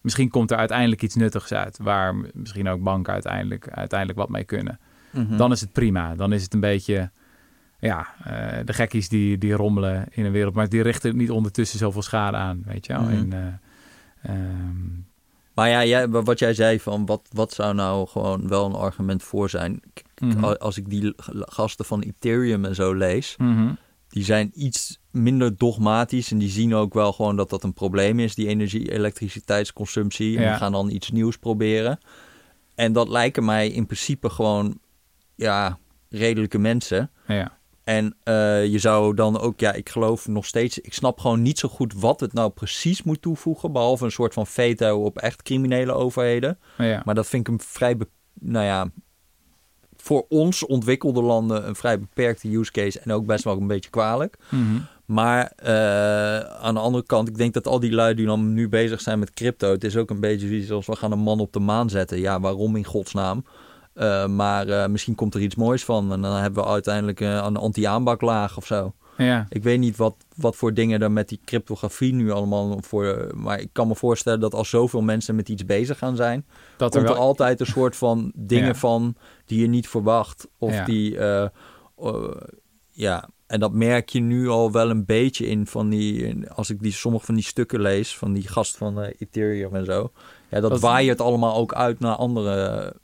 [SPEAKER 1] Misschien komt er uiteindelijk iets nuttigs uit. Waar misschien ook banken uiteindelijk, uiteindelijk wat mee kunnen.
[SPEAKER 2] Mhm.
[SPEAKER 1] Dan is het prima. Dan is het een beetje... Ja, eh, de gekkies die, die rommelen in een wereld. Maar die richten niet ondertussen zoveel schade aan. Weet je wel.
[SPEAKER 2] Mhm.
[SPEAKER 1] En, eh, ehm,
[SPEAKER 2] Maar ja, jij, wat jij zei van wat, wat zou nou gewoon wel een argument voor zijn.
[SPEAKER 1] Mhm.
[SPEAKER 2] Als ik die gasten van Ethereum en zo lees,
[SPEAKER 1] Mhm.
[SPEAKER 2] Die zijn iets minder dogmatisch en die zien ook wel gewoon dat dat een probleem is, die energie, elektriciteitsconsumptie. En
[SPEAKER 1] Ja.
[SPEAKER 2] die gaan dan iets nieuws proberen. En dat lijken mij in principe gewoon, ja, redelijke mensen.
[SPEAKER 1] Ja.
[SPEAKER 2] En eh, je zou dan ook, ja, ik geloof nog steeds, ik snap gewoon niet zo goed wat het nou precies moet toevoegen, behalve een soort van veto op echt criminele overheden.
[SPEAKER 1] Ja.
[SPEAKER 2] Maar dat vind ik een vrij, nou ja, voor ons ontwikkelde landen een vrij beperkte use case en ook best wel een beetje kwalijk.
[SPEAKER 1] Mhm.
[SPEAKER 2] Maar eh, aan de andere kant, ik denk dat al die lui die dan nu bezig zijn met crypto, het is ook een beetje zoiets als we gaan een man op de maan zetten. Ja, waarom in godsnaam? Eh, maar eh, misschien komt er iets moois van en dan hebben we uiteindelijk een anti-aanbaklaag of zo.
[SPEAKER 1] Ja.
[SPEAKER 2] Ik weet niet wat, wat voor dingen er met die cryptografie nu allemaal voor. Maar ik kan me voorstellen dat als zoveel mensen met iets bezig gaan zijn,
[SPEAKER 1] Dat er
[SPEAKER 2] komt er
[SPEAKER 1] wel...
[SPEAKER 2] altijd een soort van dingen
[SPEAKER 1] Ja.
[SPEAKER 2] van die je niet verwacht. Of
[SPEAKER 1] Ja.
[SPEAKER 2] die. eh, eh, ja, en dat merk je nu al wel een beetje in van die. Als ik die sommige van die stukken lees van die gast van eh, Ethereum en zo. Ja, dat
[SPEAKER 1] Dat-
[SPEAKER 2] waait het allemaal ook uit naar andere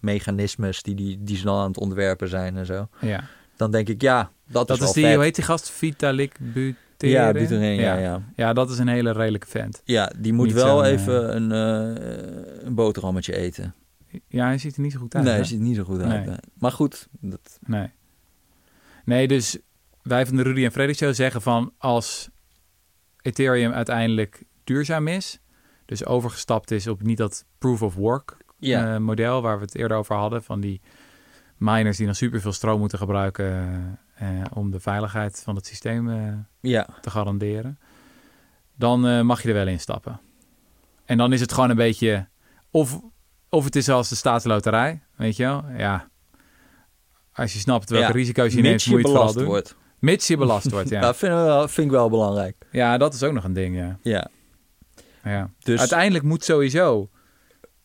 [SPEAKER 2] mechanismes die, die, die ze dan aan het ontwerpen zijn en zo.
[SPEAKER 1] Ja.
[SPEAKER 2] Dan denk ik, ja, dat,
[SPEAKER 1] Dat
[SPEAKER 2] is,
[SPEAKER 1] die,
[SPEAKER 2] vet.
[SPEAKER 1] hoe heet die gast? Vitalik Buterin?
[SPEAKER 2] Ja, Buterin, ja,
[SPEAKER 1] ja.
[SPEAKER 2] ja.
[SPEAKER 1] Ja, dat is een hele redelijke vent.
[SPEAKER 2] Ja, die moet
[SPEAKER 1] Niet
[SPEAKER 2] wel even een, eh, een boterhammetje eten.
[SPEAKER 1] Ja, hij ziet er niet zo goed uit.
[SPEAKER 2] nee,
[SPEAKER 1] hè?
[SPEAKER 2] ziet er niet zo goed uit.
[SPEAKER 1] Nee.
[SPEAKER 2] Maar goed, dat,
[SPEAKER 1] Nee. Nee, dus wij van de Rudy en Freddy Show zeggen van als Ethereum uiteindelijk duurzaam is, dus overgestapt is op niet dat proof of work
[SPEAKER 2] ja.
[SPEAKER 1] eh, model waar we het eerder over hadden, van die miners die dan superveel stroom moeten gebruiken eh, om de veiligheid van het systeem eh,
[SPEAKER 2] ja.
[SPEAKER 1] te garanderen, dan eh, mag je er wel instappen. En dan is het gewoon een beetje, of, of het is zoals de staatsloterij, weet je wel, ja. Als je snapt welke
[SPEAKER 2] Ja,
[SPEAKER 1] risico's je neemt, moet
[SPEAKER 2] je
[SPEAKER 1] het vooral doen.
[SPEAKER 2] wordt.
[SPEAKER 1] Mits je belast wordt,
[SPEAKER 2] Ja,
[SPEAKER 1] ja.
[SPEAKER 2] vind, ik wel, vind ik wel belangrijk.
[SPEAKER 1] Ja, dat is ook nog een ding, ja.
[SPEAKER 2] Ja.
[SPEAKER 1] ja.
[SPEAKER 2] Dus
[SPEAKER 1] Uiteindelijk moet sowieso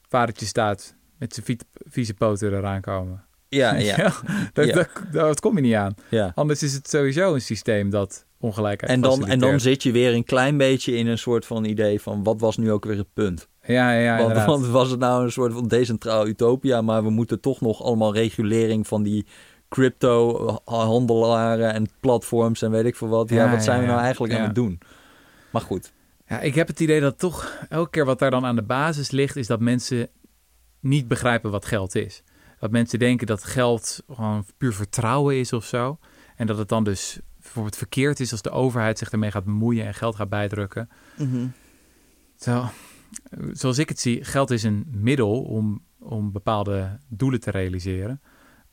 [SPEAKER 1] vadertje staat met zijn vieze poten eraan komen.
[SPEAKER 2] ja, ja,
[SPEAKER 1] dat,
[SPEAKER 2] Ja.
[SPEAKER 1] dat, dat kom je niet aan.
[SPEAKER 2] ja.
[SPEAKER 1] Anders is het sowieso een systeem dat ongelijkheid
[SPEAKER 2] En dan, en dan zit je weer een klein beetje in een soort van idee van wat was nu ook weer het punt?
[SPEAKER 1] Ja, ja, ja
[SPEAKER 2] want, want was het nou een soort van decentraal utopia, maar we moeten toch nog allemaal regulering van die crypto-handelaren en platforms en weet ik veel wat. Ja,
[SPEAKER 1] Ja,
[SPEAKER 2] wat zijn we nou eigenlijk aan het doen? Maar goed.
[SPEAKER 1] Ja, ik heb het idee dat toch elke keer wat daar dan aan de basis ligt, is dat mensen niet begrijpen wat geld is. Dat mensen denken dat geld gewoon puur vertrouwen is of zo. En dat het dan dus bijvoorbeeld verkeerd is als de overheid zich ermee gaat bemoeien en geld gaat bijdrukken. Terwijl, zoals ik het zie, geld is een middel om, om bepaalde doelen te realiseren.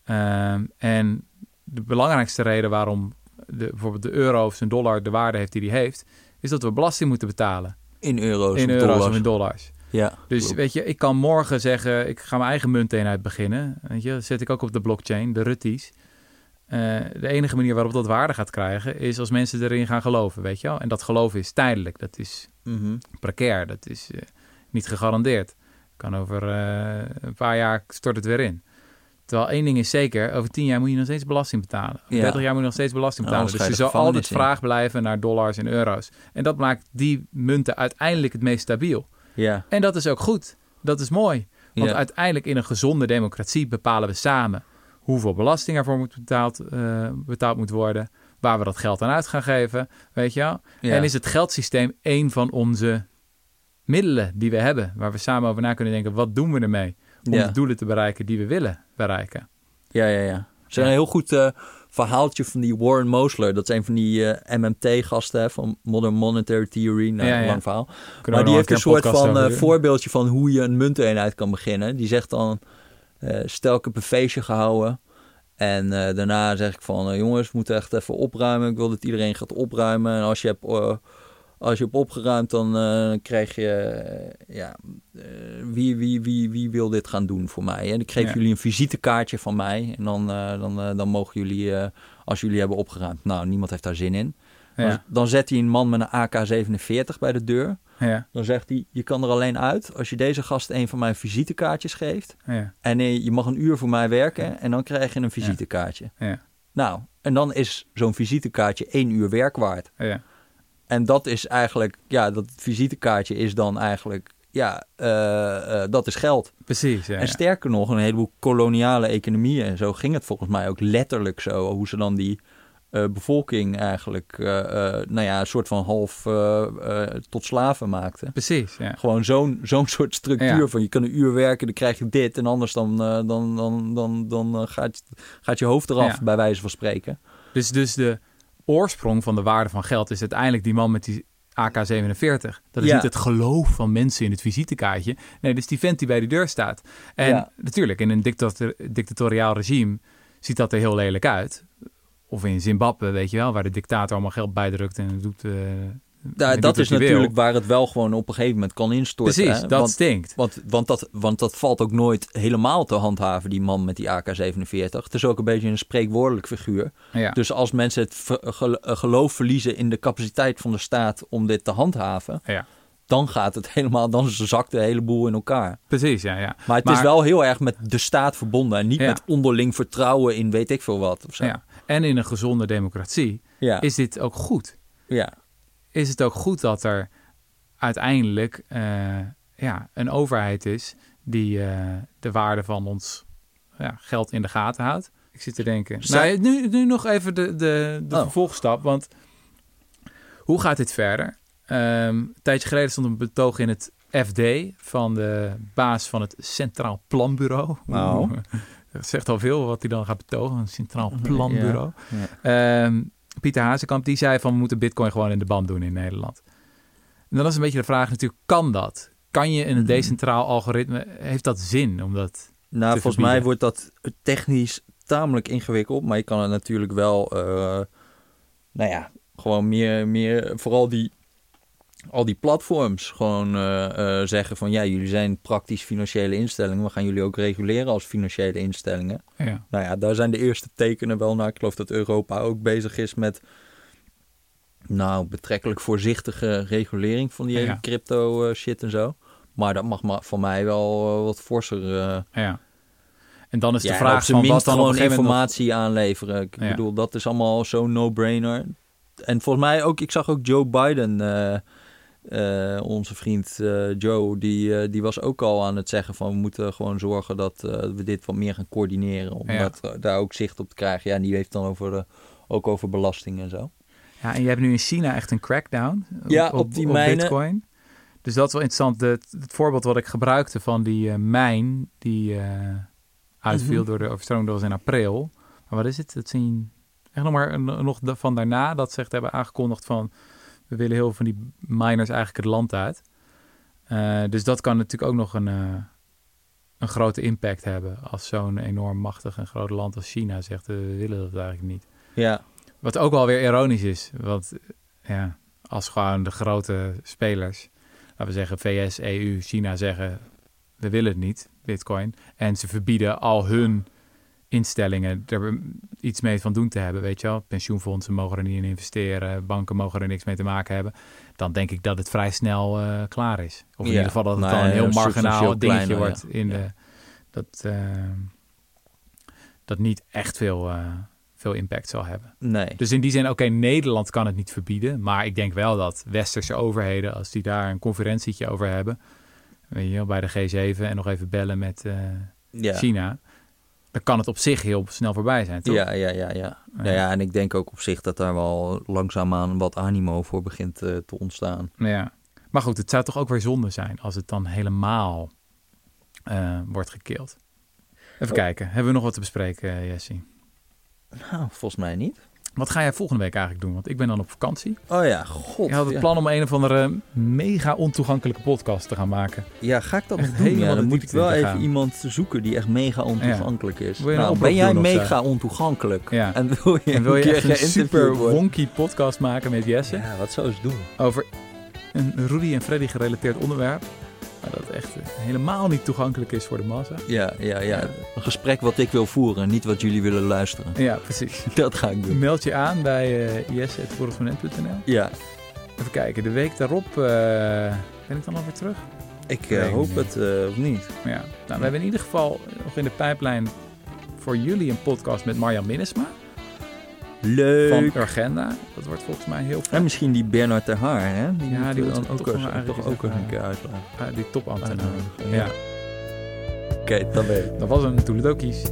[SPEAKER 1] Ehm, en de belangrijkste reden waarom de, bijvoorbeeld de euro of zijn dollar de waarde heeft die die heeft, is dat we belasting moeten betalen.
[SPEAKER 2] In euro's
[SPEAKER 1] in
[SPEAKER 2] of
[SPEAKER 1] euro's
[SPEAKER 2] dollars.
[SPEAKER 1] of in dollars.
[SPEAKER 2] Ja,
[SPEAKER 1] Dus
[SPEAKER 2] klopt.
[SPEAKER 1] weet je, ik kan morgen zeggen, ik ga mijn eigen munteenheid beginnen. Weet je, dat zet ik ook op de blockchain, de Rutties. Eh, de enige manier waarop dat waarde gaat krijgen, is als mensen erin gaan geloven, weet je wel. En dat geloven is tijdelijk, dat is
[SPEAKER 2] Mhm.
[SPEAKER 1] precair, dat is eh, niet gegarandeerd. Kan over eh, een paar jaar stort het weer in. Terwijl één ding is zeker, over tien jaar moet je nog steeds belasting betalen. Over
[SPEAKER 2] Ja.
[SPEAKER 1] 30 jaar moet je nog steeds belasting betalen. dus
[SPEAKER 2] je
[SPEAKER 1] zal altijd vraag blijven naar dollars en euro's. En dat maakt die munten uiteindelijk het meest stabiel.
[SPEAKER 2] Ja,
[SPEAKER 1] En dat is ook goed. Dat is mooi. Want
[SPEAKER 2] ja.
[SPEAKER 1] uiteindelijk in een gezonde democratie bepalen we samen hoeveel belasting ervoor moet betaald, eh, betaald moet worden, waar we dat geld aan uit gaan geven, weet je wel.
[SPEAKER 2] Ja.
[SPEAKER 1] En is het geldsysteem een van onze middelen die we hebben, waar we samen over na kunnen denken, wat doen we ermee om
[SPEAKER 2] Ja.
[SPEAKER 1] de doelen te bereiken die we willen bereiken.
[SPEAKER 2] Ja, ja, ja. Is een heel goed eh, verhaaltje van die Warren Mosler. Dat is een van die eh, MMT-gasten van Modern Monetary Theory. Nou,
[SPEAKER 1] Ja, ja.
[SPEAKER 2] lang verhaal.
[SPEAKER 1] Kunnen
[SPEAKER 2] maar die heeft een soort van eh, voorbeeldje van hoe je een munteenheid kan beginnen. Die zegt dan, eh, stel ik heb een feestje gehouden. En daarna zeg ik van, jongens, we moeten echt even opruimen. Ik wil dat iedereen gaat opruimen. En als je hebt, als je hebt opgeruimd, dan eh, krijg je, eh, ja, eh, wie, wie, wie, wie wil dit gaan doen voor mij? En ik geef
[SPEAKER 1] Ja.
[SPEAKER 2] jullie een visitekaartje van mij. En dan, dan, dan mogen jullie, als jullie hebben opgeruimd. Nou, niemand heeft daar zin in. Dan,
[SPEAKER 1] Ja,
[SPEAKER 2] dan zet hij een man met een AK-47 bij de deur.
[SPEAKER 1] ja,
[SPEAKER 2] Dan zegt hij, je kan er alleen uit als je deze gast een van mijn visitekaartjes geeft.
[SPEAKER 1] ja,
[SPEAKER 2] En je mag een uur voor mij werken en dan krijg je een visitekaartje.
[SPEAKER 1] ja,
[SPEAKER 2] Nou, en dan is zo'n visitekaartje één uur werk waard. En dat is eigenlijk, ja, dat visitekaartje is dan eigenlijk, ja, eh, eh, dat is geld.
[SPEAKER 1] Precies, ja,
[SPEAKER 2] En sterker nog, een heleboel koloniale economieën en zo ging het volgens mij ook letterlijk zo. Hoe ze dan die eh, bevolking eigenlijk, nou ja, een soort van half tot slaven maakten.
[SPEAKER 1] Precies, ja.
[SPEAKER 2] Gewoon zo'n zo'n soort structuur
[SPEAKER 1] Ja.
[SPEAKER 2] van je kan een uur werken, dan krijg je dit en anders dan, dan, dan, dan, dan gaat, gaat je hoofd eraf, bij wijze van spreken.
[SPEAKER 1] Dus, dus de oorsprong van de waarde van geld is uiteindelijk die man met die AK-47. Dat is
[SPEAKER 2] Ja.
[SPEAKER 1] niet het geloof van mensen in het visitekaartje. Nee, dat is die vent die bij de deur staat. En
[SPEAKER 2] Ja.
[SPEAKER 1] natuurlijk, in een dictator- dictatoriaal regime ziet dat er heel lelijk uit. Of in Zimbabwe, weet je wel, waar de dictator allemaal geld bijdrukt en doet... eh,
[SPEAKER 2] Ja, dat is
[SPEAKER 1] wil.
[SPEAKER 2] natuurlijk waar het wel gewoon op een gegeven moment kan instorten.
[SPEAKER 1] Precies,
[SPEAKER 2] hè?
[SPEAKER 1] dat
[SPEAKER 2] Want,
[SPEAKER 1] stinkt.
[SPEAKER 2] want, want, dat, want dat valt ook nooit helemaal te handhaven, die man met die AK-47. Het is ook een beetje een spreekwoordelijk figuur.
[SPEAKER 1] Ja.
[SPEAKER 2] Dus als mensen het eh, geloof verliezen in de capaciteit van de staat om dit te handhaven,
[SPEAKER 1] ja,
[SPEAKER 2] dan gaat het helemaal, dan zakt de hele boel in elkaar.
[SPEAKER 1] precies, ja, ja.
[SPEAKER 2] Maar het
[SPEAKER 1] Maar-
[SPEAKER 2] is wel heel erg met de staat verbonden en niet
[SPEAKER 1] Ja.
[SPEAKER 2] met onderling vertrouwen in weet ik veel wat. Of zo.
[SPEAKER 1] ja. En in een gezonde democratie
[SPEAKER 2] ja.
[SPEAKER 1] is dit ook goed.
[SPEAKER 2] ja.
[SPEAKER 1] Is het ook goed dat er uiteindelijk eh, ja, een overheid is die eh, de waarde van ons ja, geld in de gaten houdt. Ik zit te denken.
[SPEAKER 2] Zij-
[SPEAKER 1] Nou, nu, nu nog even de, de, de
[SPEAKER 2] Oh.
[SPEAKER 1] vervolgstap. Want hoe gaat dit verder? Ehm, een tijdje geleden stond een betoog in het FD van de baas van het Centraal Planbureau.
[SPEAKER 2] Nou.
[SPEAKER 1] Dat zegt al veel wat hij dan gaat betogen, een Centraal Planbureau.
[SPEAKER 2] Ja.
[SPEAKER 1] Ehm, Pieter Hazekamp die zei van we moeten bitcoin gewoon in de band doen in Nederland. En dan is een beetje de vraag natuurlijk, kan dat? Kan je in een decentraal algoritme, heeft dat zin? Omdat,
[SPEAKER 2] Nou,
[SPEAKER 1] te
[SPEAKER 2] volgens mij wordt dat technisch tamelijk ingewikkeld, maar je kan het natuurlijk wel, eh, nou ja, gewoon meer, meer, vooral die, al die platforms gewoon eh, eh, zeggen van ja, jullie zijn praktisch financiële instellingen, we gaan jullie ook reguleren als financiële instellingen.
[SPEAKER 1] ja,
[SPEAKER 2] Nou ja, daar zijn de eerste tekenen wel naar. Ik geloof dat Europa ook bezig is met, nou, betrekkelijk voorzichtige regulering van die
[SPEAKER 1] Ja.
[SPEAKER 2] crypto eh, shit en zo. Maar dat mag maar van mij wel wat forser.
[SPEAKER 1] ja. En dan is de vraag van wat dan
[SPEAKER 2] gewoon
[SPEAKER 1] nog-
[SPEAKER 2] informatie aanleveren. Ik bedoel, dat is allemaal zo'n no-brainer. En volgens mij ook, ik zag ook Joe Biden, eh, onze vriend eh, Joe, die, eh, die was ook al aan het zeggen van we moeten gewoon zorgen dat we dit wat meer gaan coördineren. Om
[SPEAKER 1] Ja.
[SPEAKER 2] dat, daar ook zicht op te krijgen. Ja, en die heeft dan over, ook over belasting en zo.
[SPEAKER 1] Ja, en je hebt nu in China echt een crackdown
[SPEAKER 2] Ja, op die mijnen.
[SPEAKER 1] bitcoin. Dus dat is wel interessant. Het, het voorbeeld wat ik gebruikte van die mijn die uitviel
[SPEAKER 2] Mhm.
[SPEAKER 1] door de overstroming, dat was in april. Maar wat is het? Het zijn echt nog maar nog van daarna dat ze echt hebben aangekondigd van we willen heel veel van die miners eigenlijk het land uit. Eh, dus dat kan natuurlijk ook nog een, eh, een grote impact hebben als zo'n enorm machtig en groot land als China zegt eh, we willen dat eigenlijk niet.
[SPEAKER 2] Ja,
[SPEAKER 1] Wat ook wel weer ironisch is. Want ja, als gewoon de grote spelers, laten we zeggen VS, EU, China zeggen we willen het niet, bitcoin. En ze verbieden al hun instellingen er iets mee van doen te hebben, weet je wel. Pensioenfondsen mogen er niet in investeren, banken mogen er niks mee te maken hebben. Dan denk ik dat het vrij snel eh, klaar is. Of in
[SPEAKER 2] Ja.
[SPEAKER 1] ieder geval dat het
[SPEAKER 2] Nou
[SPEAKER 1] dan een heel marginaal dingetje
[SPEAKER 2] kleiner,
[SPEAKER 1] wordt
[SPEAKER 2] ja.
[SPEAKER 1] in de... Dat, eh, dat niet echt veel, eh, veel impact zal hebben.
[SPEAKER 2] nee.
[SPEAKER 1] Dus in die zin, oké, Nederland kan het niet verbieden. Maar ik denk wel dat westerse overheden, als die daar een conferentietje over hebben, weet je bij de G7 en nog even bellen met eh. China, dan kan het op zich heel snel voorbij zijn, toch?
[SPEAKER 2] Ja, ja, ja, ja.
[SPEAKER 1] Ja.
[SPEAKER 2] ja. ja, en ik denk ook op zich dat daar wel langzaamaan wat animo voor begint eh, te ontstaan.
[SPEAKER 1] Ja. Maar goed, het zou toch ook weer zonde zijn als het dan helemaal eh, wordt gekeeld. Even
[SPEAKER 2] Oh.
[SPEAKER 1] kijken, hebben we nog wat te bespreken, eh, Jessie?
[SPEAKER 2] Nou, volgens mij niet.
[SPEAKER 1] Wat ga jij volgende week eigenlijk doen? Want ik ben dan op vakantie.
[SPEAKER 2] Oh ja, god.
[SPEAKER 1] Je had het
[SPEAKER 2] ja.
[SPEAKER 1] plan om een of andere mega ontoegankelijke podcast te gaan maken.
[SPEAKER 2] Ja, ga ik dat
[SPEAKER 1] Echt
[SPEAKER 2] doen?
[SPEAKER 1] helemaal
[SPEAKER 2] Ja, dan moet ik wel even
[SPEAKER 1] gaan.
[SPEAKER 2] iemand zoeken die echt mega ontoegankelijk is. Nou, ben jij mega ontoegankelijk?
[SPEAKER 1] Ja.
[SPEAKER 2] En wil je,
[SPEAKER 1] En wil je
[SPEAKER 2] een
[SPEAKER 1] echt een super
[SPEAKER 2] worden?
[SPEAKER 1] wonky podcast maken met Jesse?
[SPEAKER 2] Ja, wat zou ze doen?
[SPEAKER 1] Over een Rudy en Freddy gerelateerd onderwerp. Maar dat echt eh, helemaal niet toegankelijk is voor de massa.
[SPEAKER 2] Ja, ja, ja. Een gesprek wat ik wil voeren, niet wat jullie willen luisteren.
[SPEAKER 1] Ja, precies.
[SPEAKER 2] Dat ga ik doen.
[SPEAKER 1] Meld je aan bij uh.
[SPEAKER 2] Ja,
[SPEAKER 1] Even kijken, de week daarop eh, ben ik dan alweer terug.
[SPEAKER 2] ik hoop het of niet.
[SPEAKER 1] Ja, nou, we hebben in ieder geval nog in de pijplijn voor jullie een podcast met Marjan Minnesma
[SPEAKER 2] Leuk.
[SPEAKER 1] van Urgenda. Dat wordt volgens mij heel
[SPEAKER 2] En
[SPEAKER 1] fijn.
[SPEAKER 2] misschien die Bernard ter Haar, hè? Die
[SPEAKER 1] Ja, die moeten
[SPEAKER 2] dan ook,
[SPEAKER 1] wel eigenlijk
[SPEAKER 2] toch ook
[SPEAKER 1] eens
[SPEAKER 2] een keer uitleggen.
[SPEAKER 1] Ah, die topambtenaar. Ja,
[SPEAKER 2] Oké, dan ben
[SPEAKER 1] dat was een Toeledokies.